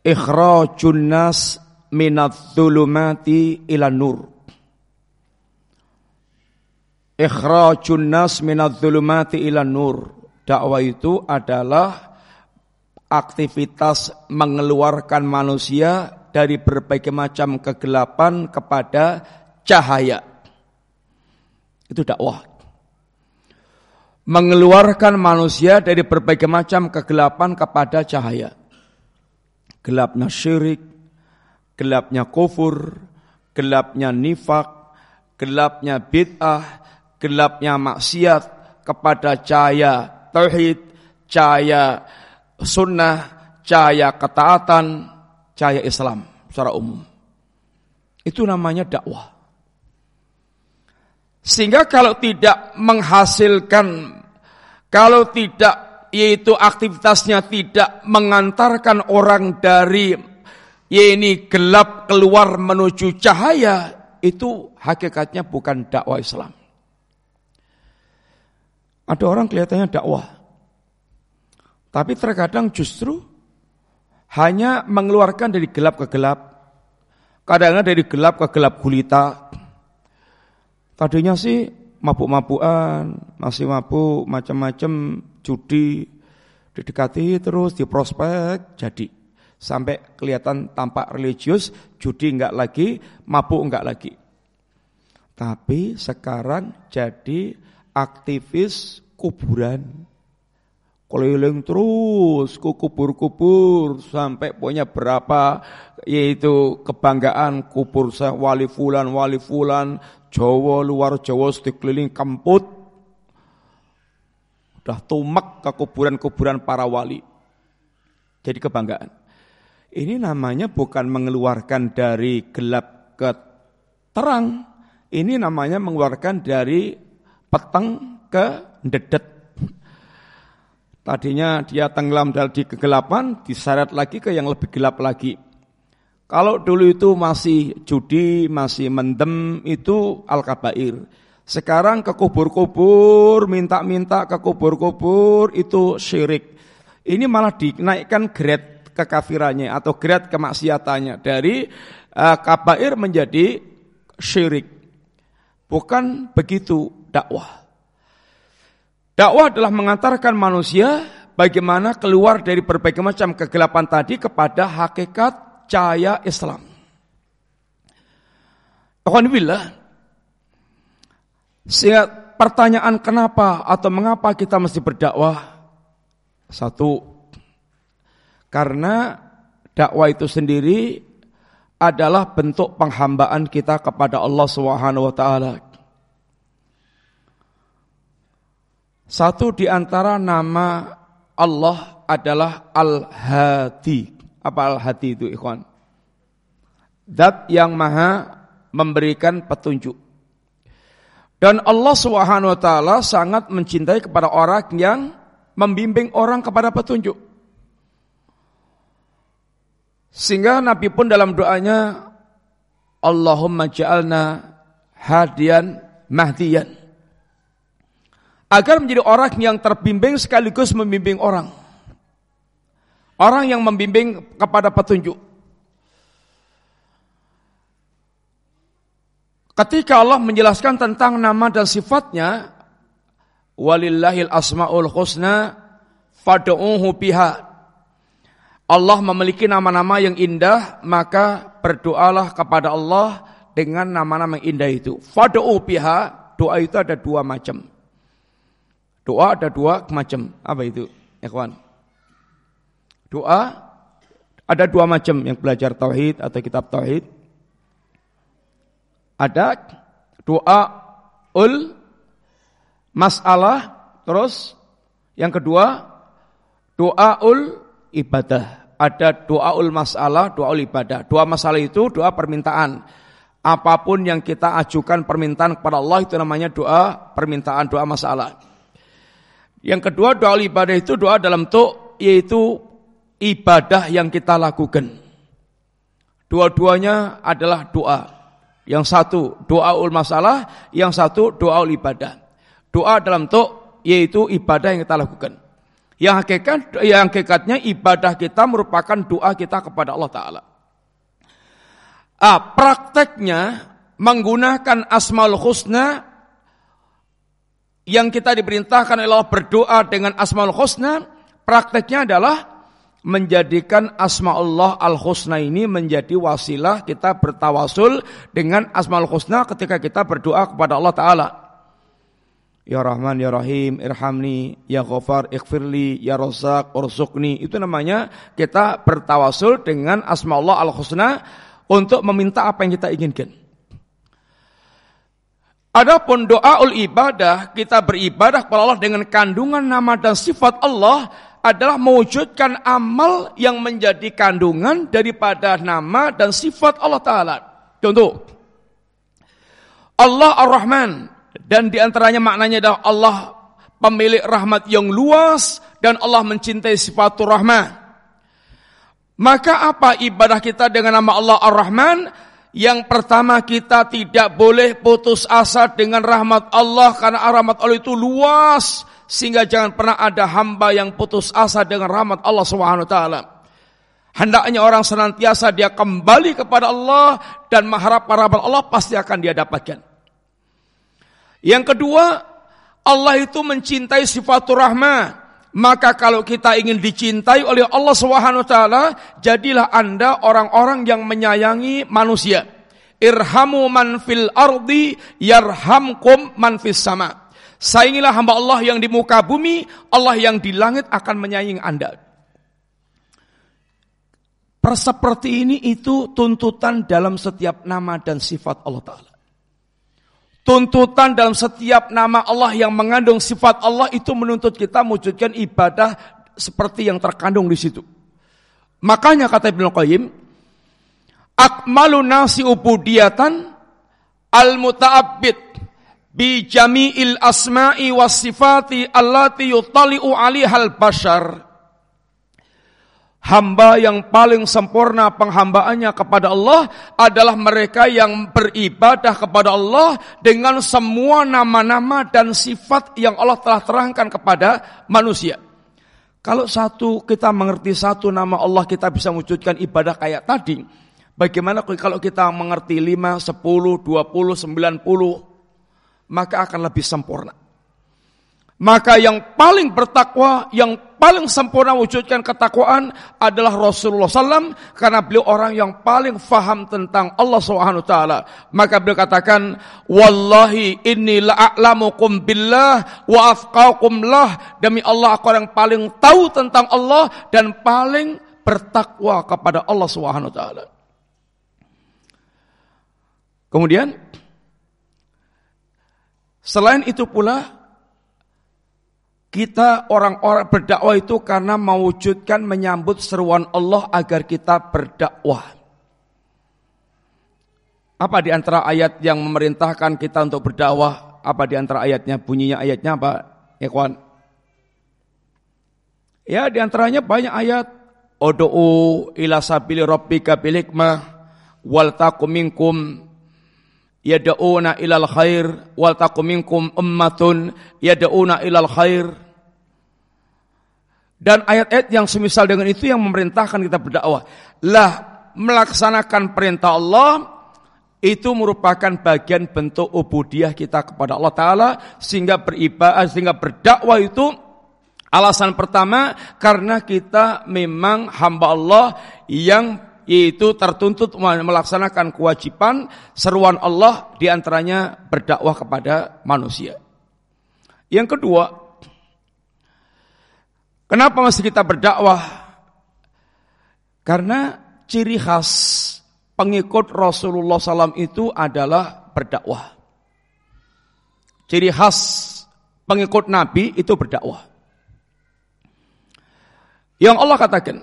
ikhrajun nas minat zulumati ila nur. Ikhrajun nas minat zulumati ila nur. Dakwah itu adalah aktivitas mengeluarkan manusia dari berbagai macam kegelapan kepada cahaya. Itu dakwah. Mengeluarkan manusia dari berbagai macam kegelapan kepada cahaya. Gelapnya syirik, gelapnya kufur, gelapnya nifak, gelapnya bid'ah, gelapnya maksiat kepada cahaya tauhid, cahaya sunnah, cahaya ketaatan, cahaya Islam secara umum. Itu namanya dakwah. Sehingga kalau tidak menghasilkan, kalau tidak yaitu aktivitasnya tidak mengantarkan orang dari ya ini gelap keluar menuju cahaya, itu hakikatnya bukan dakwah Islam. Ada orang kelihatannya dakwah. Tapi terkadang justru hanya mengeluarkan dari gelap ke gelap. Kadang-kadang dari gelap ke gelap gulita. Tadinya sih mabuk-mabukan, masih mabuk, macam-macam, judi, didekati terus, diprospek, jadi. Sampai kelihatan tampak religius, judi enggak lagi, mabuk enggak lagi. Tapi sekarang jadi aktivis kuburan. Keliling terus kubur-kubur sampai punya berapa yaitu kebanggaan kubur wali fulan wali fulan Jawa luar Jawa keliling kamput udah tumek ke kuburan-kuburan para wali. Jadi kebanggaan. Ini namanya bukan mengeluarkan dari gelap ke terang. Ini namanya mengeluarkan dari peteng ke dedet. Tadinya dia tenggelam di kegelapan, diseret lagi ke yang lebih gelap lagi. Kalau dulu itu masih judi, masih mendem, itu al-kabair. Sekarang ke kubur-kubur, minta-minta ke kubur-kubur, itu syirik. Ini malah dinaikkan grade kekafirannya atau grade kemaksiatannya. Dari uh, kabair menjadi syirik. Bukan begitu dakwah. Dakwah adalah mengantarkan manusia bagaimana keluar dari berbagai macam kegelapan tadi kepada hakikat cahaya Islam. Alhamdulillah. Sehingga pertanyaan kenapa atau mengapa kita mesti berdakwah? Satu, karena dakwah itu sendiri adalah bentuk penghambaan kita kepada Allah Subhanahu wa taala. Satu di antara nama Allah adalah Al-Hadi. Apa Al-Hadi itu ikhwan? Dat yang maha memberikan petunjuk. Dan Allah Subhanahu wa taala sangat mencintai kepada orang yang membimbing orang kepada petunjuk. Sehingga Nabi pun dalam doanya Allahumma ja'alna hadian mahdiyan agar menjadi orang yang terbimbing sekaligus membimbing orang. Orang yang membimbing kepada petunjuk. Ketika Allah menjelaskan tentang nama dan sifatnya, walillahil asmaul husna fad'uhu biha. Allah memiliki nama-nama yang indah, maka berdoalah kepada Allah dengan nama-nama indah itu. Fad'u biha, doa itu ada dua macam. Doa ada dua macam. Apa itu? Kawan. Doa ada dua macam yang belajar tauhid atau kitab tauhid. Ada doa ul masalah terus yang kedua doa ul ibadah. Ada doa ul masalah, doa ul ibadah. Doa masalah itu doa permintaan. Apa pun yang kita ajukan permintaan kepada Allah itu namanya doa permintaan, doa masalah. Yang kedua doa ibadah itu doa dalam tuk yaitu ibadah yang kita lakukan. Dua-duanya adalah doa. Yang satu doa ul masalah, yang satu doa ul ibadah. Doa dalam tuk yaitu ibadah yang kita lakukan. Yang hakikat yang hakikatnya ibadah kita merupakan doa kita kepada Allah taala. Ah, prakteknya menggunakan asmaul husna yang kita diperintahkan oleh Allah berdoa dengan asmaul husna, prakteknya adalah menjadikan asma Allah al-husna ini menjadi wasilah kita bertawasul dengan asmaul husna ketika kita berdoa kepada Allah Ta'ala. Ya Rahman, Ya Rahim, Irhamni, Ya Ghafar, Ighfirli, Ya Razak, Ursukni. Itu namanya kita bertawasul dengan asma Allah al-husna untuk meminta apa yang kita inginkan. Adapun doaul ibadah, kita beribadah kepada Allah dengan kandungan nama dan sifat Allah adalah mewujudkan amal yang menjadi kandungan daripada nama dan sifat Allah Ta'ala. Contoh, Allah Ar-Rahman, dan di antaranya maknanya adalah Allah pemilik rahmat yang luas dan Allah mencintai sifatul rahmah. Maka apa ibadah kita dengan nama Allah Ar-Rahman? Yang pertama kita tidak boleh putus asa dengan rahmat Allah karena rahmat Allah itu luas sehingga jangan pernah ada hamba yang putus asa dengan rahmat Allah Subhanahu wa taala. Hendaknya orang senantiasa dia kembali kepada Allah dan mengharap rahmat Allah pasti akan dia dapatkan. Yang kedua, Allah itu mencintai sifatul rahmah. Maka kalau kita ingin dicintai oleh Allah Subhanahu wa taala, jadilah Anda orang-orang yang menyayangi manusia. Irhamu man fil ardi yarhamkum man fis sama. Sayangilah hamba Allah yang di muka bumi, Allah yang di langit akan menyayangi Anda. Seperti ini itu tuntutan dalam setiap nama dan sifat Allah Ta'ala. Tuntutan dalam setiap nama Allah yang mengandung sifat Allah itu menuntut kita mewujudkan ibadah seperti yang terkandung di situ. Makanya kata Ibnu Qayyim, akmalu nasi ubudiyatan al muta'abbid bi jami'il asma'i was sifati allati yutali'u 'alihal bashar Hamba yang paling sempurna penghambaannya kepada Allah adalah mereka yang beribadah kepada Allah dengan semua nama-nama dan sifat yang Allah telah terangkan kepada manusia. Kalau satu kita mengerti satu nama Allah kita bisa wujudkan ibadah kayak tadi. Bagaimana kalau kita mengerti 5, 10, 20, 90 maka akan lebih sempurna. Maka yang paling bertakwa, yang paling sempurna wujudkan ketakwaan adalah Rasulullah SAW karena beliau orang yang paling faham tentang Allah Subhanahu taala. Maka beliau katakan, "Wallahi inni la'alamukum billah wa afqakum lah." Demi Allah aku orang paling tahu tentang Allah dan paling bertakwa kepada Allah Subhanahu taala. Kemudian selain itu pula kita orang-orang berdakwah itu karena mewujudkan menyambut seruan Allah agar kita berdakwah. Apa di antara ayat yang memerintahkan kita untuk berdakwah? Apa di antara ayatnya? Bunyinya ayatnya apa? Kawan. Ya di antaranya banyak ayat. Odo'u ila sabili rabbika bilikmah wal takum minkum yad'una ilal khair wal takum minkum ummatun yad'una ilal khair. Dan ayat-ayat yang semisal dengan itu yang memerintahkan kita berdakwah. Lah melaksanakan perintah Allah itu merupakan bagian bentuk ubudiyah kita kepada Allah Ta'ala sehingga beribadah, sehingga berdakwah itu alasan pertama karena kita memang hamba Allah yang yaitu tertuntut melaksanakan kewajiban seruan Allah di antaranya berdakwah kepada manusia. Yang kedua, kenapa masih kita berdakwah? Karena ciri khas pengikut Rasulullah SAW itu adalah berdakwah. Ciri khas pengikut Nabi itu berdakwah. Yang Allah katakan,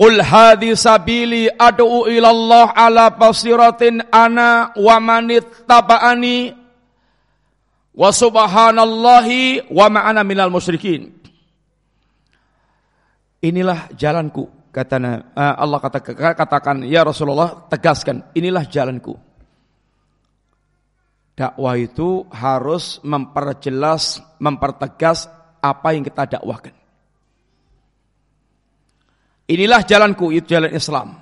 Qul hadhi sabili ad'u ilallah ala basiratin ana wa manit taba'ani wa subhanallahi wa ma'ana minal musyrikin. Inilah jalanku kata uh, Allah kata, katakan ya Rasulullah tegaskan inilah jalanku. Dakwah itu harus memperjelas, mempertegas apa yang kita dakwahkan. Inilah jalanku, itu jalan Islam.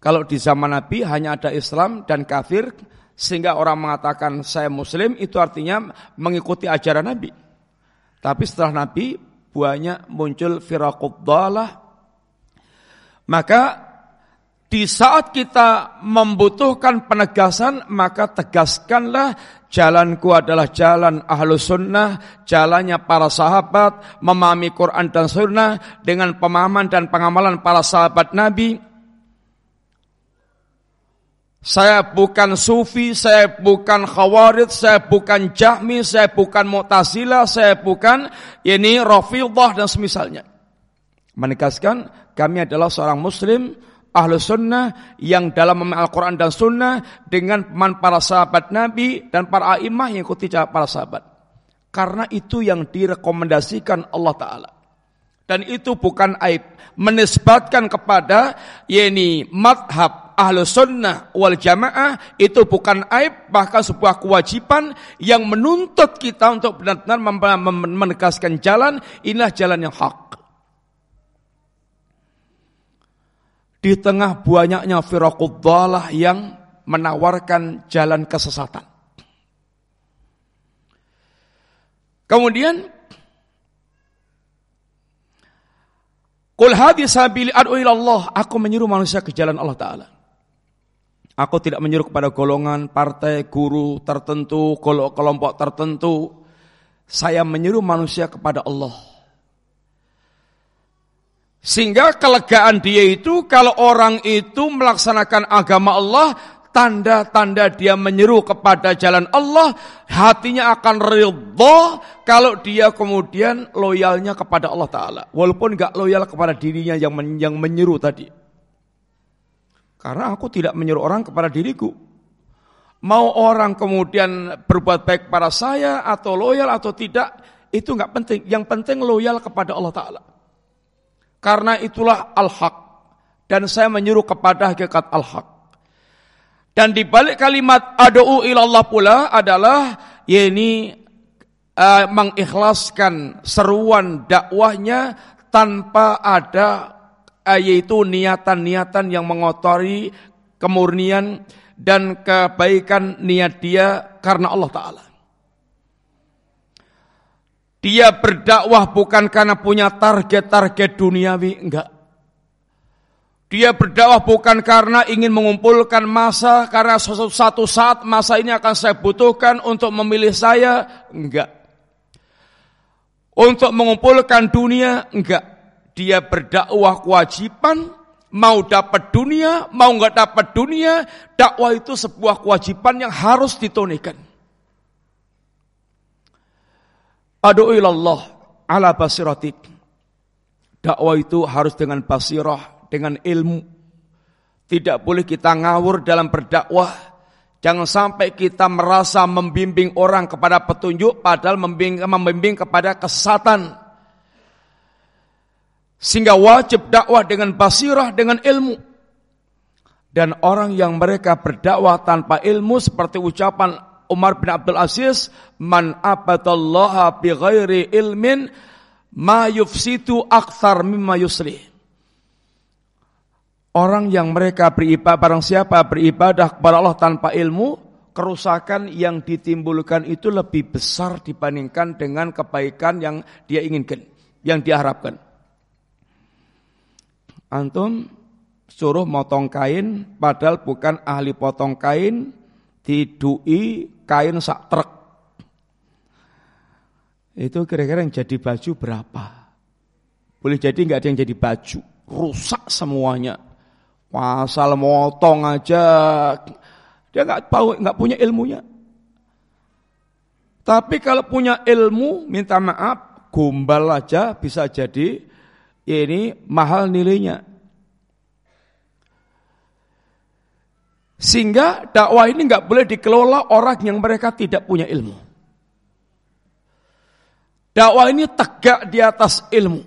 Kalau di zaman Nabi hanya ada Islam dan kafir, sehingga orang mengatakan saya Muslim, itu artinya mengikuti ajaran Nabi. Tapi setelah Nabi, banyak muncul firaquddalah. Maka di saat kita membutuhkan penegasan, maka tegaskanlah Jalanku adalah jalan ahlu sunnah, jalannya para sahabat, memahami Quran dan sunnah dengan pemahaman dan pengamalan para sahabat Nabi. Saya bukan sufi, saya bukan khawarid, saya bukan jahmi, saya bukan mu'tazila, saya bukan ini rafidah dan semisalnya. Menegaskan kami adalah seorang muslim ahlu sunnah yang dalam memahami Al-Quran dan sunnah dengan teman para sahabat Nabi dan para imah yang ikuti para sahabat. Karena itu yang direkomendasikan Allah Ta'ala. Dan itu bukan aib. Menisbatkan kepada yeni madhab ahlu sunnah wal jamaah itu bukan aib bahkan sebuah kewajiban yang menuntut kita untuk benar-benar menegaskan jalan inilah jalan yang hak. Di tengah banyaknya firaqudzalah yang menawarkan jalan kesesatan. Kemudian Qul sabili ad'u Allah. Aku menyuruh manusia ke jalan Allah Ta'ala. Aku tidak menyuruh kepada golongan, partai, guru tertentu, kelompok tertentu. Saya menyuruh manusia kepada Allah. Sehingga kelegaan dia itu kalau orang itu melaksanakan agama Allah tanda-tanda dia menyeru kepada jalan Allah, hatinya akan ridho kalau dia kemudian loyalnya kepada Allah Ta'ala. Walaupun gak loyal kepada dirinya yang, men yang menyeru tadi. Karena aku tidak menyeru orang kepada diriku. Mau orang kemudian berbuat baik pada saya atau loyal atau tidak, itu gak penting. Yang penting loyal kepada Allah Ta'ala. Karena itulah al-haq. Dan saya menyeru kepada hakikat al-haq. Dan di balik kalimat adu'u ilallah pula adalah yakni uh, mengikhlaskan seruan dakwahnya tanpa ada uh, yaitu niatan-niatan yang mengotori kemurnian dan kebaikan niat dia karena Allah Ta'ala. Dia berdakwah bukan karena punya target-target duniawi, enggak. Dia berdakwah bukan karena ingin mengumpulkan masa, karena suatu, saat masa ini akan saya butuhkan untuk memilih saya, enggak. Untuk mengumpulkan dunia, enggak. Dia berdakwah kewajiban, mau dapat dunia, mau enggak dapat dunia, dakwah itu sebuah kewajiban yang harus ditunikan. Adu'u ilallah ala basiratik. Dakwah itu harus dengan basirah, dengan ilmu. Tidak boleh kita ngawur dalam berdakwah. Jangan sampai kita merasa membimbing orang kepada petunjuk padahal membimbing, membimbing kepada kesesatan. Sehingga wajib dakwah dengan basirah, dengan ilmu. Dan orang yang mereka berdakwah tanpa ilmu seperti ucapan Umar bin Abdul Aziz, "Man abadallaha bi ghairi ilmin ma yufsitu akthar mimma yuslih." Orang yang mereka beribadah, barang siapa beribadah kepada Allah tanpa ilmu, kerusakan yang ditimbulkan itu lebih besar dibandingkan dengan kebaikan yang dia inginkan, yang diharapkan. Antum suruh motong kain, padahal bukan ahli potong kain, didui kain sak truk. Itu kira-kira yang jadi baju berapa? Boleh jadi nggak ada yang jadi baju, rusak semuanya. Pasal motong aja dia nggak tahu nggak punya ilmunya. Tapi kalau punya ilmu, minta maaf, gombal aja bisa jadi ini mahal nilainya. Sehingga dakwah ini nggak boleh dikelola orang yang mereka tidak punya ilmu. Dakwah ini tegak di atas ilmu.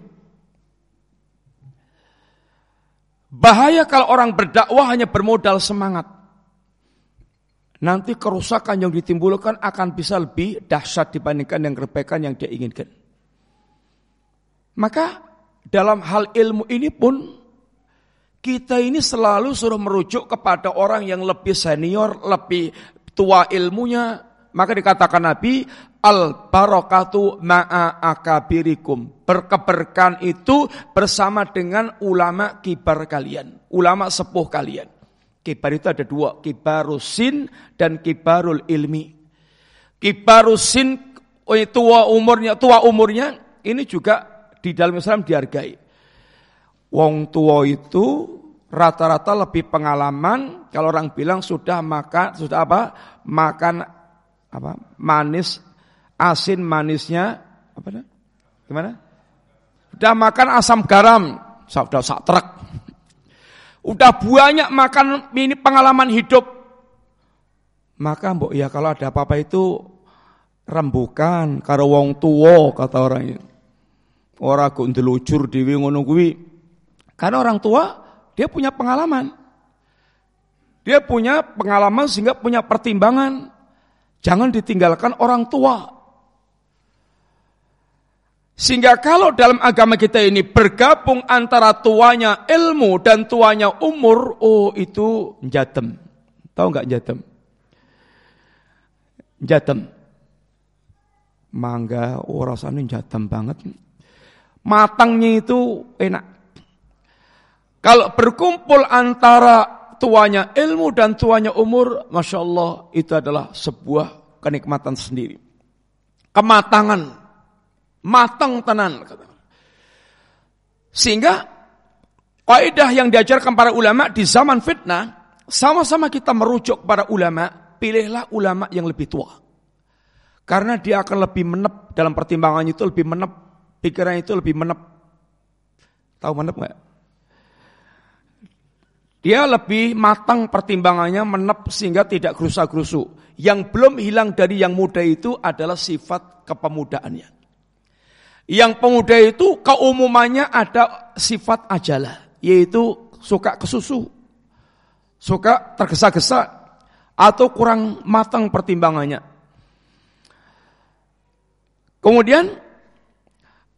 Bahaya kalau orang berdakwah hanya bermodal semangat. Nanti kerusakan yang ditimbulkan akan bisa lebih dahsyat dibandingkan yang kebaikan yang dia inginkan. Maka dalam hal ilmu ini pun kita ini selalu suruh merujuk kepada orang yang lebih senior, lebih tua ilmunya. Maka dikatakan Nabi, al barakatu ma'a akabirikum. Berkeberkahan itu bersama dengan ulama kibar kalian, ulama sepuh kalian. Kibar itu ada dua, kibarusin dan kibarul ilmi. Kibarusin oh, tua umurnya, tua umurnya ini juga di dalam Islam dihargai. Wong tua itu rata-rata lebih pengalaman kalau orang bilang sudah makan sudah apa makan apa manis asin manisnya apa dah? Gimana? Sudah makan asam garam, sudah sak truk. udah banyak makan ini pengalaman hidup. Maka mbok ya kalau ada apa-apa itu rembukan karo wong tua kata orang ini. Orang kok ndelujur dhewe ngono kuwi. Karena orang tua dia punya pengalaman. Dia punya pengalaman sehingga punya pertimbangan. Jangan ditinggalkan orang tua. Sehingga kalau dalam agama kita ini bergabung antara tuanya ilmu dan tuanya umur, oh itu jatem. Tahu nggak jatem? Jatem. Mangga, oh rasanya jatem banget. Matangnya itu enak. Kalau berkumpul antara tuanya ilmu dan tuanya umur, Masya Allah itu adalah sebuah kenikmatan sendiri. Kematangan matang tenan. Sehingga kaidah yang diajarkan para ulama di zaman fitnah, sama-sama kita merujuk para ulama, pilihlah ulama yang lebih tua. Karena dia akan lebih menep dalam pertimbangannya itu lebih menep, pikiran itu lebih menep. Tahu menep nggak? Dia lebih matang pertimbangannya menep sehingga tidak gerusa-gerusu. Yang belum hilang dari yang muda itu adalah sifat kepemudaannya. Yang pemuda itu keumumannya ada sifat ajalah, yaitu suka kesusu, suka tergesa-gesa, atau kurang matang pertimbangannya. Kemudian,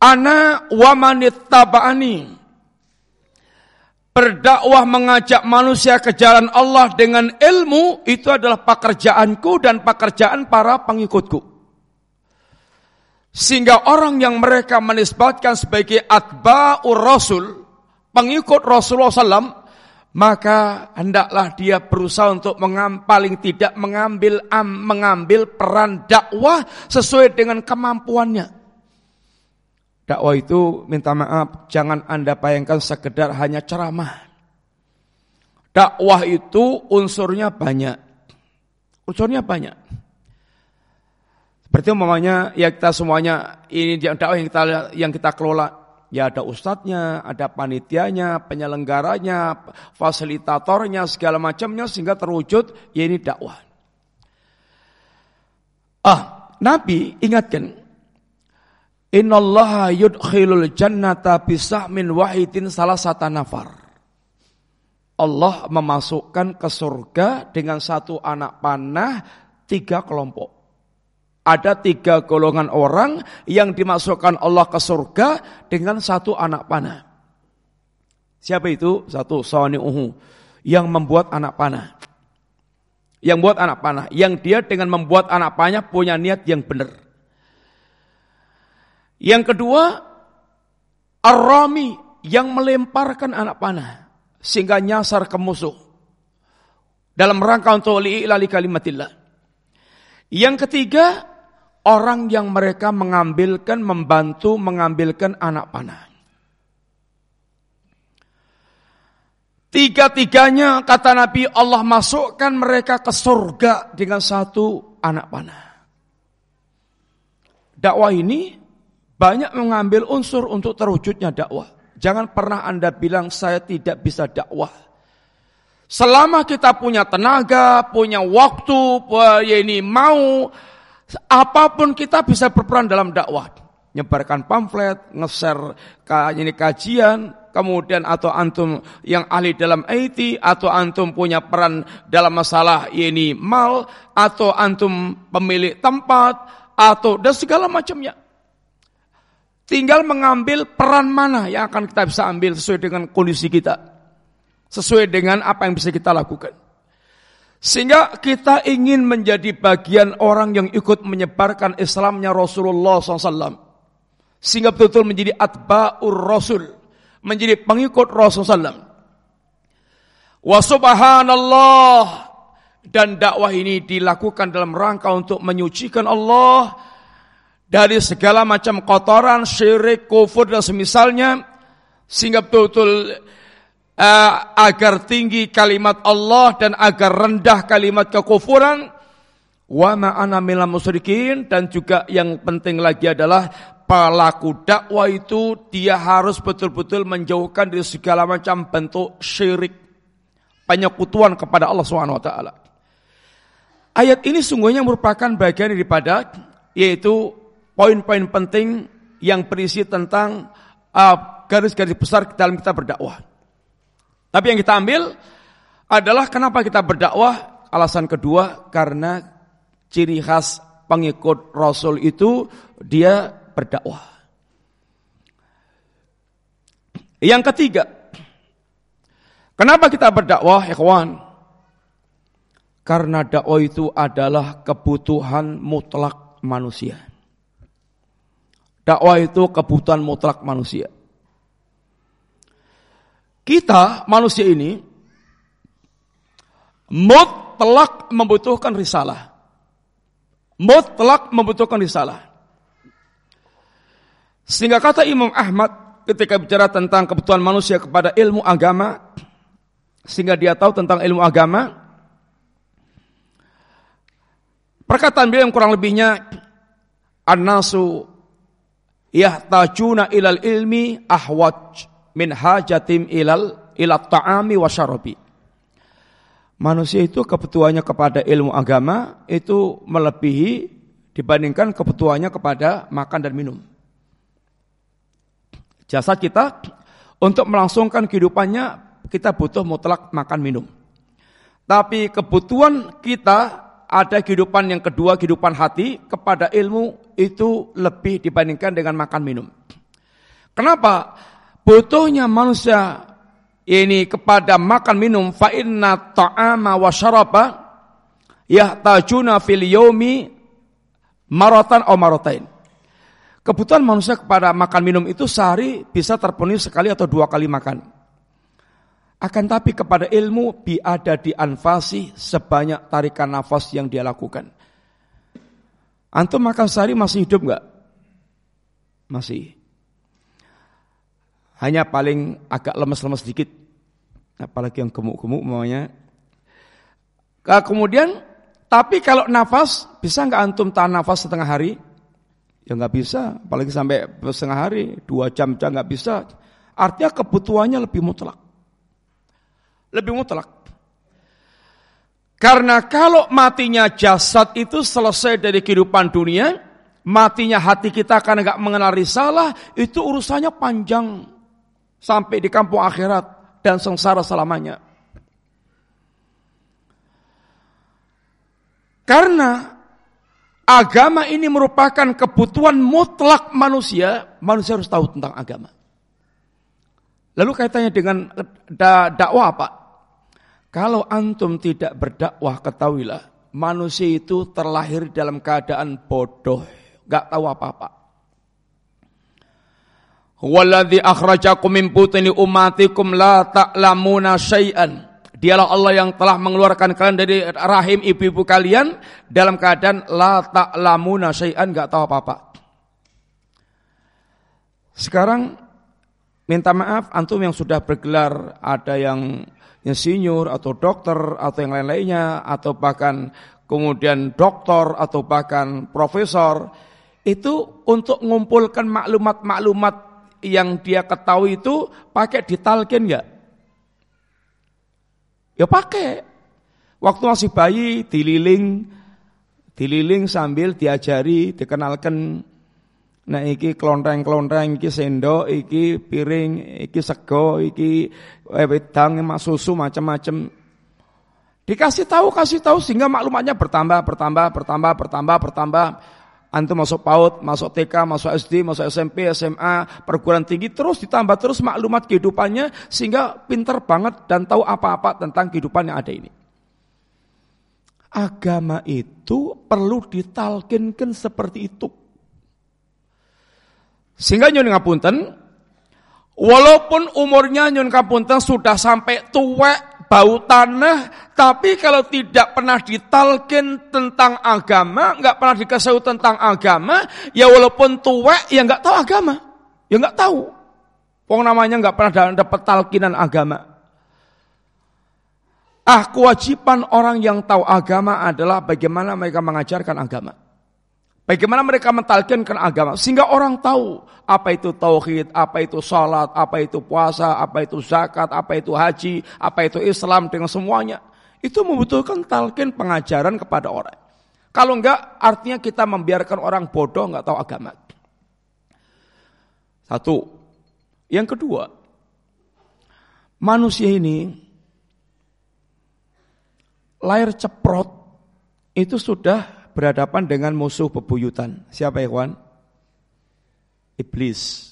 ana wamanit tabaani berdakwah mengajak manusia ke jalan Allah dengan ilmu itu adalah pekerjaanku dan pekerjaan para pengikutku. Sehingga orang yang mereka menisbatkan sebagai atba'ur rasul, pengikut Rasulullah SAW, maka hendaklah dia berusaha untuk paling tidak mengambil am, mengambil peran dakwah sesuai dengan kemampuannya. Dakwah itu minta maaf, jangan Anda bayangkan sekedar hanya ceramah. Dakwah itu unsurnya banyak. Unsurnya banyak. Berarti umpamanya ya kita semuanya ini dakwah yang kita yang kita kelola ya ada ustadznya, ada panitianya, penyelenggaranya, fasilitatornya, segala macamnya sehingga terwujud ya ini dakwah. Ah, Nabi ingatkan Innallaha yudkhilul jannata bisahmin wahidin salah satu nafar. Allah memasukkan ke surga dengan satu anak panah tiga kelompok. Ada tiga golongan orang yang dimasukkan Allah ke surga dengan satu anak panah. Siapa itu? Satu uhu yang membuat anak panah. Yang buat anak panah, yang dia dengan membuat anak panah punya niat yang benar. Yang kedua, Ar-Rami yang melemparkan anak panah sehingga nyasar ke musuh dalam rangka untuk li'ilali kalimatillah. Yang ketiga, orang yang mereka mengambilkan, membantu mengambilkan anak panah. Tiga-tiganya kata Nabi Allah masukkan mereka ke surga dengan satu anak panah. Dakwah ini banyak mengambil unsur untuk terwujudnya dakwah. Jangan pernah Anda bilang saya tidak bisa dakwah. Selama kita punya tenaga, punya waktu, ya ini mau Apa pun kita bisa berperan dalam dakwah. Nyebarkan pamflet, nge-share ini kajian, kemudian atau antum yang ahli dalam IT, atau antum punya peran dalam masalah ini mal, atau antum pemilik tempat, atau dan segala macamnya. Tinggal mengambil peran mana yang akan kita bisa ambil sesuai dengan kondisi kita. Sesuai dengan apa yang bisa kita lakukan. Sehingga kita ingin menjadi bagian orang yang ikut menyebarkan Islamnya Rasulullah SAW. Sehingga betul-betul menjadi atba'ur Rasul. Menjadi pengikut Rasulullah SAW. Wa subhanallah. Dan dakwah ini dilakukan dalam rangka untuk menyucikan Allah dari segala macam kotoran, syirik, kufur dan semisalnya sehingga betul-betul uh, agar tinggi kalimat Allah dan agar rendah kalimat kekufuran wa ma'ana minal musyrikin dan juga yang penting lagi adalah pelaku dakwah itu dia harus betul-betul menjauhkan dari segala macam bentuk syirik penyekutuan kepada Allah Subhanahu wa taala. Ayat ini sungguhnya merupakan bagian daripada yaitu poin-poin penting yang berisi tentang uh, garis-garis uh, besar dalam kita berdakwah. Tapi yang kita ambil adalah kenapa kita berdakwah? Alasan kedua karena ciri khas pengikut Rasul itu dia berdakwah. Yang ketiga, kenapa kita berdakwah, ikhwan? Karena dakwah itu adalah kebutuhan mutlak manusia. Dakwah itu kebutuhan mutlak manusia. Kita manusia ini mutlak membutuhkan risalah. Mutlak membutuhkan risalah. Sehingga kata Imam Ahmad ketika bicara tentang kebutuhan manusia kepada ilmu agama, sehingga dia tahu tentang ilmu agama, Perkataan beliau yang kurang lebihnya An-nasu yahtajuna ilal ilmi ahwaj min hajatim ilal ilat ta'ami wa syarabi. Manusia itu kebutuhannya kepada ilmu agama itu melebihi dibandingkan kebutuhannya kepada makan dan minum. Jasad kita untuk melangsungkan kehidupannya kita butuh mutlak makan minum. Tapi kebutuhan kita ada kehidupan yang kedua, kehidupan hati kepada ilmu itu lebih dibandingkan dengan makan minum. Kenapa? Butuhnya manusia ini kepada makan minum fa inna ta'ama wa syaraba yahtajuna fil yaumi maratan atau maratain. Kebutuhan manusia kepada makan minum itu sehari bisa terpenuhi sekali atau dua kali makan. Akan tapi kepada ilmu biada di anfasi sebanyak tarikan nafas yang dia lakukan. Antum makan sehari masih hidup enggak? Masih. Hanya paling agak lemes-lemes sedikit. Apalagi yang gemuk-gemuk maunya. Kemudian, tapi kalau nafas, bisa enggak antum tahan nafas setengah hari? Ya enggak bisa, apalagi sampai setengah hari, dua jam jam enggak bisa. Artinya kebutuhannya lebih mutlak lebih mutlak. Karena kalau matinya jasad itu selesai dari kehidupan dunia, matinya hati kita karena nggak mengenal risalah, itu urusannya panjang sampai di kampung akhirat dan sengsara selamanya. Karena agama ini merupakan kebutuhan mutlak manusia, manusia harus tahu tentang agama. Lalu kaitannya dengan dakwah apa? Kalau antum tidak berdakwah, ketahuilah, manusia itu terlahir dalam keadaan bodoh, gak tahu apa-apa. Walladhi akhrajakum min butni ummatikum la ta'lamuna syai'an. Dialah Allah yang telah mengeluarkan kalian dari rahim ibu-ibu kalian dalam keadaan la ta'lamuna syai'an, gak tahu apa-apa. Sekarang minta maaf antum yang sudah bergelar ada yang insinyur atau dokter atau yang lain-lainnya atau bahkan kemudian doktor atau bahkan profesor itu untuk mengumpulkan maklumat-maklumat yang dia ketahui itu pakai ditalkin ya? Ya pakai. Waktu masih bayi dililing, dililing sambil diajari, dikenalkan Nah iki kelontreng-kelontreng, iki sendok, iki piring, iki sego, iki wedang, emak susu macam-macam. Dikasih tahu, kasih tahu sehingga maklumatnya bertambah, bertambah, bertambah, bertambah, bertambah. Antum masuk PAUD, masuk TK, masuk SD, masuk SMP, SMA, perguruan tinggi, terus ditambah terus maklumat kehidupannya sehingga pinter banget dan tahu apa-apa tentang kehidupan yang ada ini. Agama itu perlu ditalkinkan seperti itu. Sehingga nyun ngapunten, walaupun umurnya nyun ngapunten sudah sampai tua bau tanah, tapi kalau tidak pernah ditalkin tentang agama, nggak pernah dikasih tentang agama, ya walaupun tua, ya nggak tahu agama, ya nggak tahu. Wong namanya nggak pernah dapat talkinan agama. Ah, kewajiban orang yang tahu agama adalah bagaimana mereka mengajarkan agama. Bagaimana mereka mentalkinkan agama sehingga orang tahu apa itu tauhid, apa itu salat, apa itu puasa, apa itu zakat, apa itu haji, apa itu Islam dengan semuanya. Itu membutuhkan talkin pengajaran kepada orang. Kalau enggak artinya kita membiarkan orang bodoh enggak tahu agama. Satu. Yang kedua, manusia ini lahir ceprot itu sudah berhadapan dengan musuh bebuyutan. Siapa ya kawan? Iblis.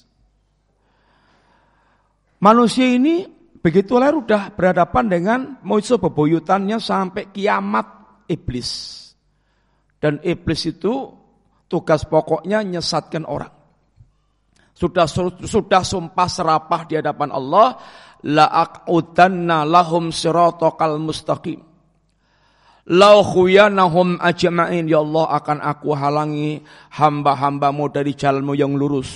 Manusia ini begitu lahir sudah berhadapan dengan musuh bebuyutannya sampai kiamat iblis. Dan iblis itu tugas pokoknya nyesatkan orang. Sudah sudah sumpah serapah di hadapan Allah, la aqudanna lahum siratal mustaqim Lau khuyanahum ajma'in ya Allah akan aku halangi hamba-hambamu dari jalanmu yang lurus.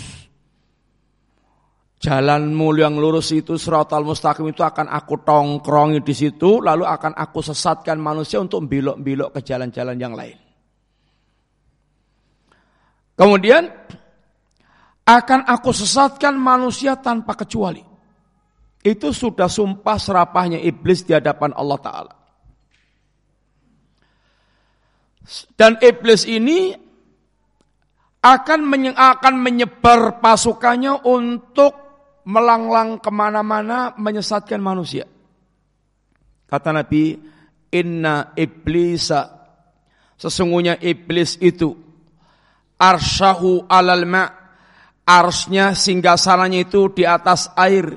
Jalanmu yang lurus itu suratul mustaqim itu akan aku tongkrongi di situ lalu akan aku sesatkan manusia untuk bilok-bilok ke jalan-jalan yang lain. Kemudian akan aku sesatkan manusia tanpa kecuali. Itu sudah sumpah serapahnya iblis di hadapan Allah Ta'ala. Dan iblis ini akan akan menyebar pasukannya untuk melanglang ke mana-mana menyesatkan manusia. Kata Nabi, Inna iblisa. Sesungguhnya iblis itu Arsyahu alal ma' Arsnya singgasananya itu di atas air.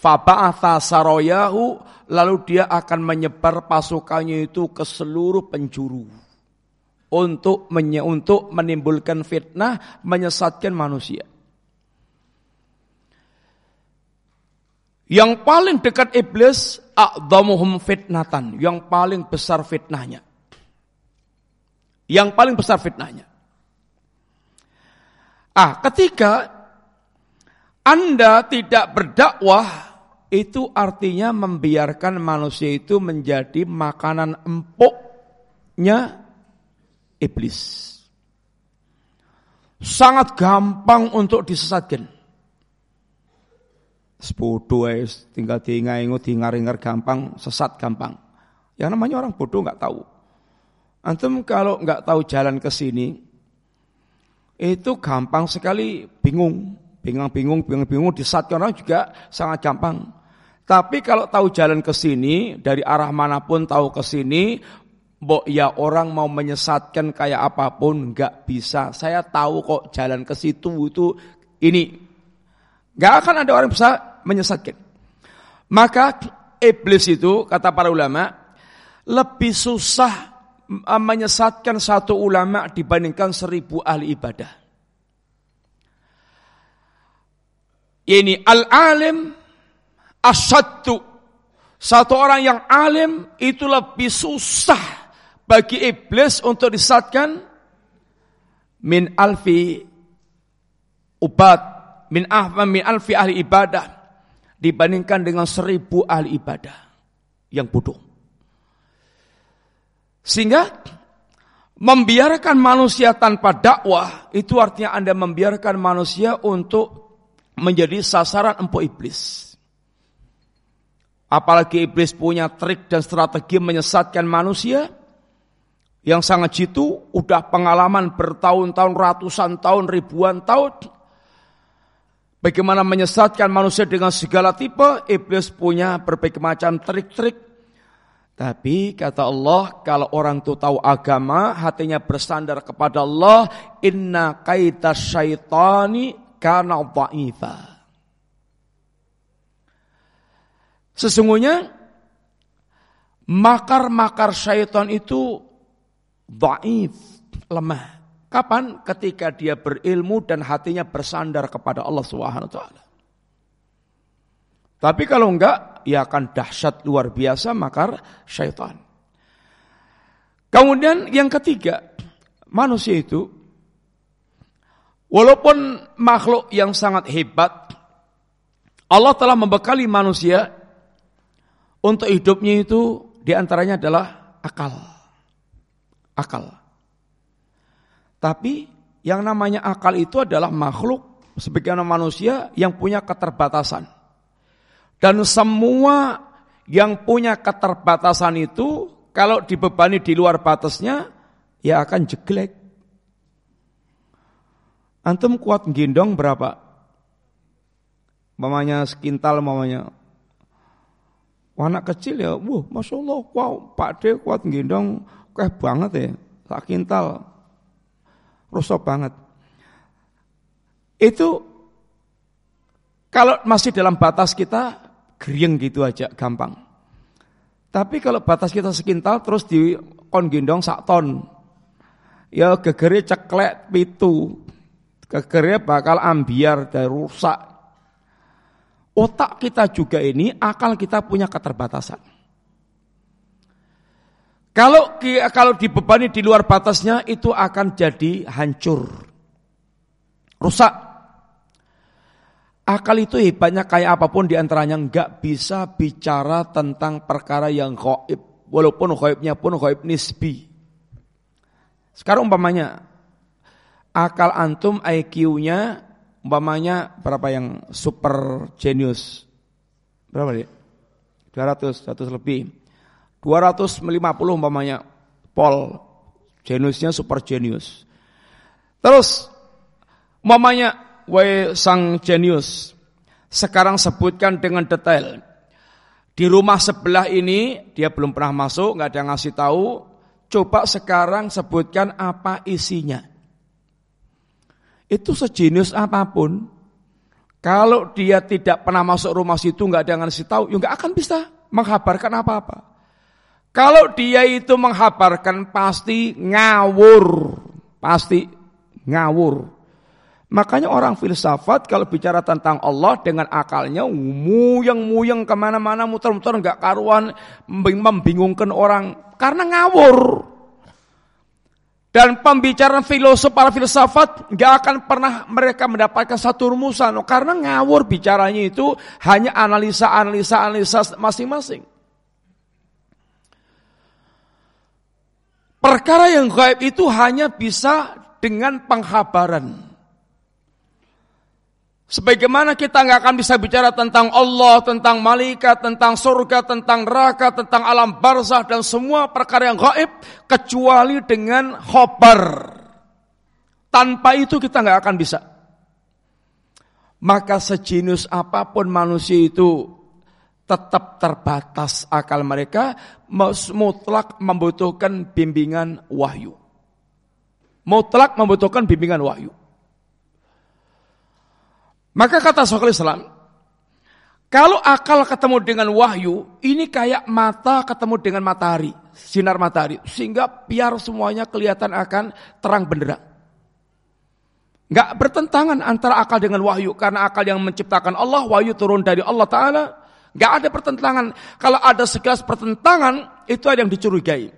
Faba'atha saroyahu lalu dia akan menyebar pasukannya itu ke seluruh penjuru untuk menye, untuk menimbulkan fitnah, menyesatkan manusia. Yang paling dekat iblis a'dhamuhum fitnatan, yang paling besar fitnahnya. Yang paling besar fitnahnya. Ah, ketika Anda tidak berdakwah itu artinya membiarkan manusia itu menjadi makanan empuknya iblis. Sangat gampang untuk disesatkan. Sebodoh es, tinggal diingat-ingat, diingar-ingar gampang, sesat gampang. Yang namanya orang bodoh nggak tahu. Antum kalau nggak tahu jalan ke sini, itu gampang sekali bingung. Bingung-bingung, bingung-bingung, disesatkan orang juga sangat gampang. Tapi kalau tahu jalan ke sini, dari arah mana pun tahu ke sini, Mbok ya orang mau menyesatkan kayak apa pun nggak bisa. Saya tahu kok jalan ke situ itu ini. Nggak akan ada orang bisa menyesatkan. Maka iblis itu kata para ulama lebih susah eh, menyesatkan satu ulama dibandingkan seribu ahli ibadah. Ini al-alim asyaddu. Satu orang yang alim itu lebih susah bagi iblis untuk disatkan min alfi ubat min ahma min alfi ahli ibadah dibandingkan dengan seribu ahli ibadah yang bodoh. Sehingga membiarkan manusia tanpa dakwah itu artinya Anda membiarkan manusia untuk menjadi sasaran empuk iblis. Apalagi iblis punya trik dan strategi menyesatkan manusia yang sangat jitu, udah pengalaman bertahun-tahun, ratusan tahun, ribuan tahun. Bagaimana menyesatkan manusia dengan segala tipe, iblis punya berbagai macam trik-trik. Tapi kata Allah, kalau orang itu tahu agama, hatinya bersandar kepada Allah, inna kaita syaitani kana dha'ifa. Sesungguhnya makar-makar syaitan itu dhaif, lemah. Kapan? Ketika dia berilmu dan hatinya bersandar kepada Allah Subhanahu wa taala. Tapi kalau enggak, ia akan dahsyat luar biasa makar syaitan. Kemudian yang ketiga, manusia itu walaupun makhluk yang sangat hebat, Allah telah membekali manusia untuk hidupnya itu di antaranya adalah akal. Akal. Tapi yang namanya akal itu adalah makhluk sebagaimana manusia yang punya keterbatasan. Dan semua yang punya keterbatasan itu kalau dibebani di luar batasnya ya akan jeglek. Antum kuat gendong berapa? Mamanya sekintal mamanya. Anak kecil ya, wah Masya Allah, wow, Pak De kuat gendong, kayak banget ya, tak kintal, rusak banget. Itu kalau masih dalam batas kita, gerieng gitu aja, gampang. Tapi kalau batas kita sekintal terus di kon gendong sak ton, ya gegere ceklek pitu, gegere bakal ambiar dan rusak otak kita juga ini, akal kita punya keterbatasan. Kalau kalau dibebani di luar batasnya itu akan jadi hancur. Rusak. Akal itu hebatnya kayak apa pun di antaranya nggak bisa bicara tentang perkara yang gaib. Walaupun gaibnya pun gaib nisbi. Sekarang umpamanya akal antum IQ-nya umpamanya berapa yang super genius? Berapa dia? 200, 100 lebih. 250 umpamanya Paul geniusnya super genius. Terus umpamanya we sang genius sekarang sebutkan dengan detail. Di rumah sebelah ini dia belum pernah masuk, nggak ada ngasih tahu. Coba sekarang sebutkan apa isinya itu sejenius apa pun, kalau dia tidak pernah masuk rumah situ, nggak ada yang ngasih tahu, ya nggak akan bisa menghabarkan apa-apa. Kalau dia itu menghabarkan pasti ngawur, pasti ngawur. Makanya orang filsafat kalau bicara tentang Allah dengan akalnya muyang-muyang ke mana-mana muter-muter nggak karuan membingungkan orang karena ngawur. Dan pembicaraan filosof para filsafat nggak akan pernah mereka mendapatkan satu rumusan karena ngawur bicaranya itu hanya analisa-analisa analisa masing-masing. Perkara yang gaib itu hanya bisa dengan penghabaran. Sebagaimana kita nggak akan bisa bicara tentang Allah, tentang malaikat, tentang surga, tentang neraka, tentang alam barzah dan semua perkara yang gaib kecuali dengan khobar. Tanpa itu kita nggak akan bisa. Maka sejenius apa pun manusia itu tetap terbatas akal mereka mutlak membutuhkan bimbingan wahyu. Mutlak membutuhkan bimbingan wahyu. Maka kata Syekhul Islam, kalau akal ketemu dengan wahyu, ini kayak mata ketemu dengan matahari, sinar matahari. Sehingga biar semuanya kelihatan akan terang benderang. Gak bertentangan antara akal dengan wahyu. Karena akal yang menciptakan Allah, wahyu turun dari Allah Ta'ala. Gak ada pertentangan. Kalau ada segelas pertentangan, itu ada yang dicurigai.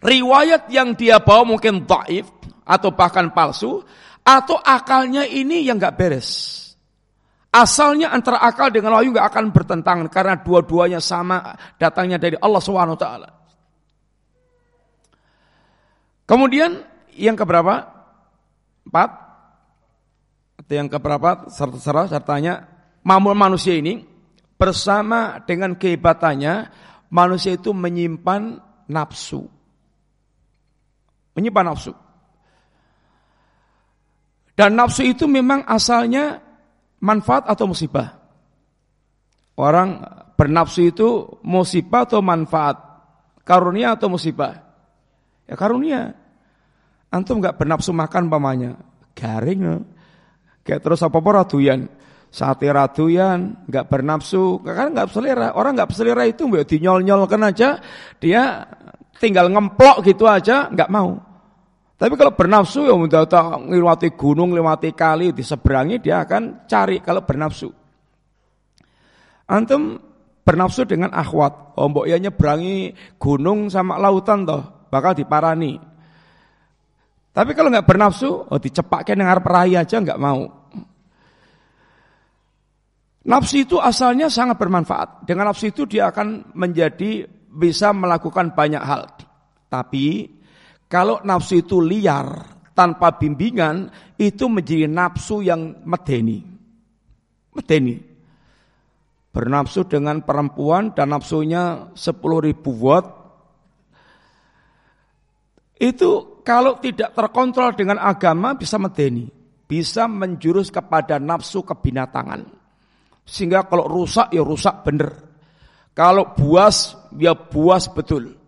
Riwayat yang dia bawa mungkin daif atau bahkan palsu atau akalnya ini yang nggak beres. Asalnya antara akal dengan wahyu nggak akan bertentangan karena dua-duanya sama datangnya dari Allah Subhanahu wa taala. Kemudian yang keberapa? Empat. Atau yang keberapa? Serta sertanya mamun manusia ini bersama dengan kehebatannya manusia itu menyimpan nafsu. Menyimpan nafsu. Dan nafsu itu memang asalnya manfaat atau musibah. Orang bernafsu itu musibah atau manfaat? Karunia atau musibah? Ya karunia. Antum nggak bernafsu makan pamannya, garing. Ya. Kayak terus apa-apa raduyan. Sate raduyan, nggak bernafsu, kan nggak selera. Orang nggak selera itu mbak dinyol-nyol kan aja, dia tinggal ngemplok gitu aja, nggak mau. Tapi kalau bernafsu ya udah ngelewati gunung, lewati kali, diseberangi dia akan cari kalau bernafsu. Antum bernafsu dengan akhwat. Oh mbok ya nyeberangi gunung sama lautan toh, bakal diparani. Tapi kalau nggak bernafsu, oh dicepakkan dengan perahi aja nggak mau. Nafsu itu asalnya sangat bermanfaat. Dengan nafsu itu dia akan menjadi bisa melakukan banyak hal. Tapi Kalau nafsu itu liar tanpa bimbingan itu menjadi nafsu yang medeni. Medeni. Bernafsu dengan perempuan dan nafsunya 10 ribu watt. Itu kalau tidak terkontrol dengan agama bisa medeni. Bisa menjurus kepada nafsu kebinatangan. Sehingga kalau rusak ya rusak benar. Kalau buas ya buas betul.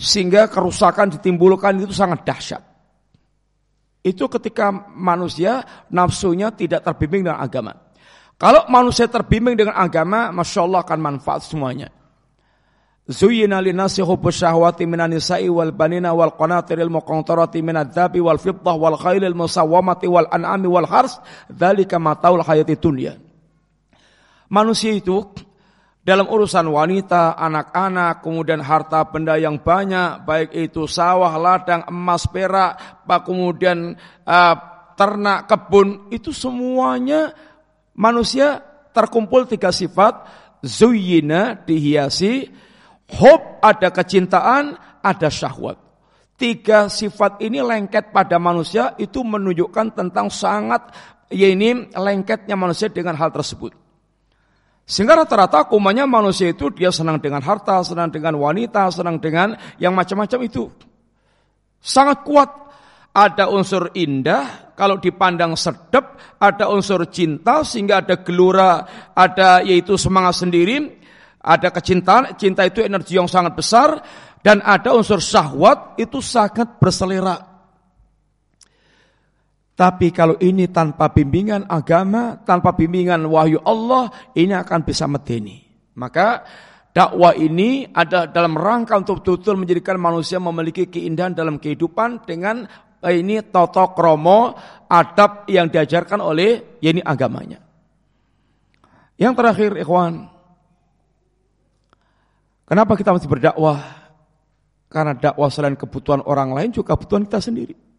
Sehingga kerusakan ditimbulkan itu sangat dahsyat. Itu ketika manusia nafsunya tidak terbimbing dengan agama. Kalau manusia terbimbing dengan agama, Masya Allah akan manfaat semuanya. Zuyina linasi hubbus syahwati minan nisa'i wal banina wal qanatiril muqantarati minad dhabi wal fiddah wal khailil musawwamati wal an'ami wal hars dzalika mataul hayati dunya. Manusia itu dalam urusan wanita, anak-anak, kemudian harta benda yang banyak, baik itu sawah, ladang, emas, perak, pak kemudian uh, ternak, kebun, itu semuanya manusia terkumpul tiga sifat, zuyina dihiasi, hope ada kecintaan, ada syahwat. Tiga sifat ini lengket pada manusia itu menunjukkan tentang sangat ya ini lengketnya manusia dengan hal tersebut. Sehingga rata-rata kumanya manusia itu dia senang dengan harta, senang dengan wanita, senang dengan yang macam-macam itu. Sangat kuat. Ada unsur indah, kalau dipandang sedap, ada unsur cinta sehingga ada gelora, ada yaitu semangat sendiri, ada kecintaan, cinta itu energi yang sangat besar, dan ada unsur syahwat itu sangat berselera. Tapi kalau ini tanpa bimbingan agama, tanpa bimbingan wahyu Allah, ini akan bisa medeni. Maka dakwah ini ada dalam rangka untuk betul-betul menjadikan manusia memiliki keindahan dalam kehidupan dengan eh, ini toto kromo adab yang diajarkan oleh ini agamanya. Yang terakhir, ikhwan, kenapa kita masih berdakwah? Karena dakwah selain kebutuhan orang lain juga kebutuhan kita sendiri.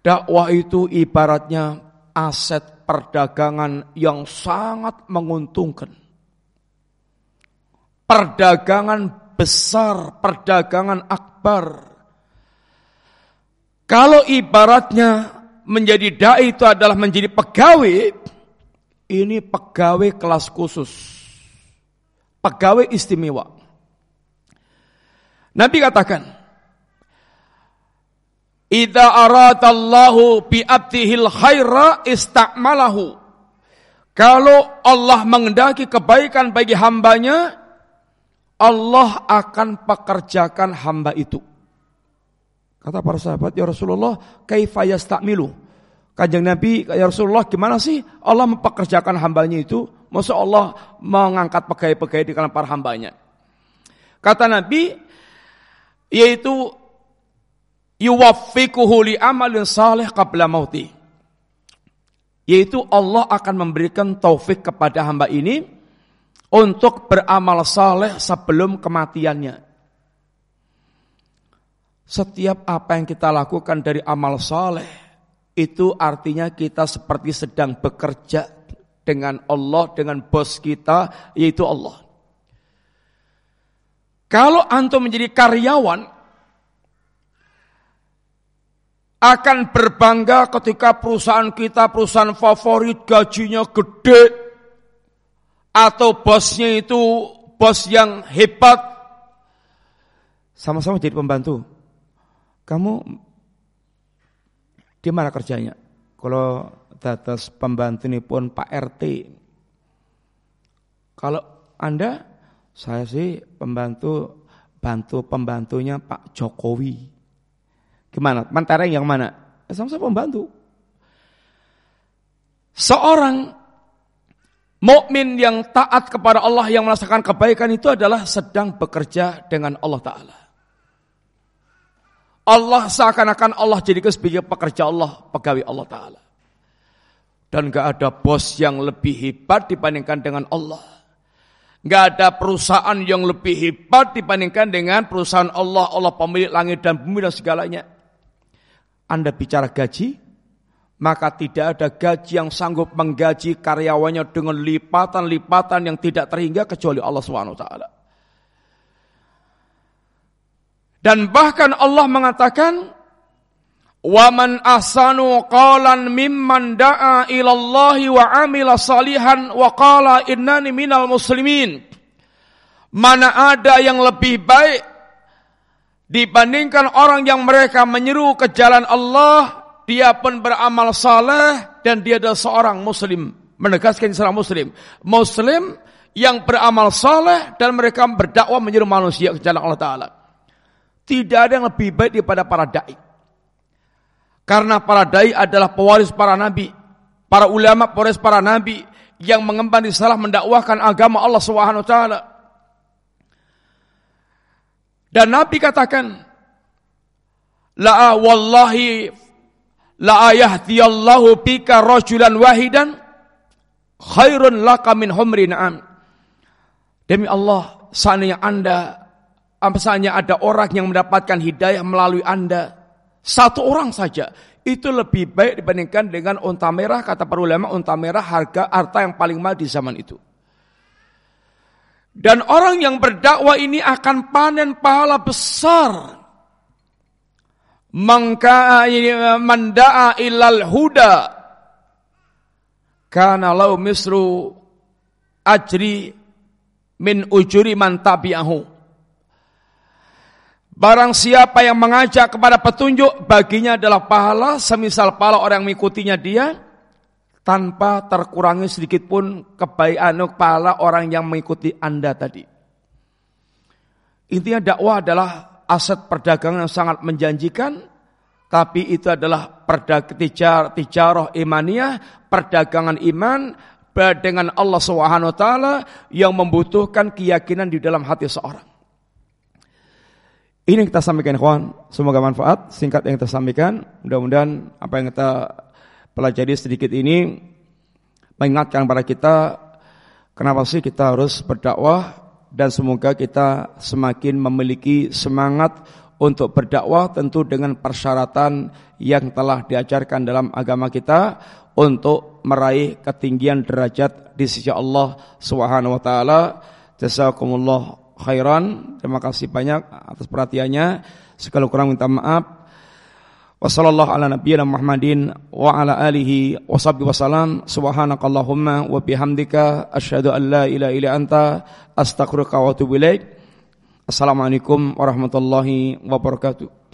Dakwah itu ibaratnya aset perdagangan yang sangat menguntungkan. Perdagangan besar, perdagangan akbar. Kalau ibaratnya menjadi dai itu adalah menjadi pegawai, ini pegawai kelas khusus. Pegawai istimewa. Nabi katakan, Idza aradallahu bi abdihil khaira istakmalahu. Kalau Allah mengendaki kebaikan bagi hambanya, Allah akan pekerjakan hamba itu. Kata para sahabat, ya Rasulullah, kaifa yastakmilu? Kanjeng Nabi, ya Rasulullah, gimana sih Allah mempekerjakan hambanya itu? Masa Allah mengangkat pegawai-pegawai di kalangan para hambanya? Kata Nabi, yaitu yuwaffiquhu li amalin salih qabla mauti. Yaitu Allah akan memberikan taufik kepada hamba ini untuk beramal saleh sebelum kematiannya. Setiap apa yang kita lakukan dari amal saleh itu artinya kita seperti sedang bekerja dengan Allah, dengan bos kita, yaitu Allah. Kalau antum menjadi karyawan, akan berbangga ketika perusahaan kita perusahaan favorit gajinya gede atau bosnya itu bos yang hebat. Sama-sama jadi pembantu. Kamu di mana kerjanya? Kalau atas pembantu ini pun Pak RT kalau anda saya sih pembantu bantu pembantunya Pak Jokowi Gimana? Mentereng yang mana? Ya, sama-sama membantu. Seorang mukmin yang taat kepada Allah yang merasakan kebaikan itu adalah sedang bekerja dengan Allah Ta'ala. Allah seakan-akan Allah jadi sebagai pekerja Allah, pegawai Allah Ta'ala. Dan gak ada bos yang lebih hebat dibandingkan dengan Allah. Gak ada perusahaan yang lebih hebat dibandingkan dengan perusahaan Allah. Allah pemilik langit dan bumi dan segalanya. Anda bicara gaji, maka tidak ada gaji yang sanggup menggaji karyawannya dengan lipatan-lipatan yang tidak terhingga kecuali Allah SWT. Dan bahkan Allah mengatakan, "Waman ahsanu qalan mimman da'a ila Allah wa amila salihan wa qala innani minal muslimin." Mana ada yang lebih baik dibandingkan orang yang mereka menyeru ke jalan Allah, dia pun beramal saleh dan dia adalah seorang muslim. Menegaskan seorang muslim. Muslim yang beramal saleh dan mereka berdakwah menyeru manusia ke jalan Allah Ta'ala. Tidak ada yang lebih baik daripada para dai. Karena para dai adalah pewaris para nabi, para ulama pewaris para nabi yang mengemban salah mendakwahkan agama Allah Subhanahu wa taala. Dan Nabi katakan, La wallahi la ayahdiyallahu bika rajulan wahidan khairun laka min humri na'am. Demi Allah, seandainya Anda Misalnya ada orang yang mendapatkan hidayah melalui Anda. Satu orang saja. Itu lebih baik dibandingkan dengan unta merah. Kata para ulama, unta merah harga harta yang paling mahal di zaman itu. Dan orang yang berdakwah ini akan panen pahala besar. Manda'a ilal huda. Karena lau misru ajri min ujuri man tabi'ahu. Barang siapa yang mengajak kepada petunjuk, baginya adalah pahala, semisal pahala orang yang mengikutinya dia, tanpa terkurangi sedikit pun kebaikan pahala orang yang mengikuti Anda tadi. Intinya dakwah adalah aset perdagangan yang sangat menjanjikan, tapi itu adalah perdag tijar, tijaroh imaniyah, perdagangan iman dengan Allah Subhanahu wa taala yang membutuhkan keyakinan di dalam hati seorang. Ini yang kita sampaikan kawan, semoga manfaat singkat yang kita sampaikan. Mudah-mudahan apa yang kita pelajari sedikit ini mengingatkan kepada kita kenapa sih kita harus berdakwah dan semoga kita semakin memiliki semangat untuk berdakwah tentu dengan persyaratan yang telah diajarkan dalam agama kita untuk meraih ketinggian derajat di sisi Allah Subhanahu wa taala. Jazakumullah khairan. Terima kasih banyak atas perhatiannya. Sekali kurang minta maaf. Wassallallahu. Assalamualaikum warahmatullahi wabarakatuh.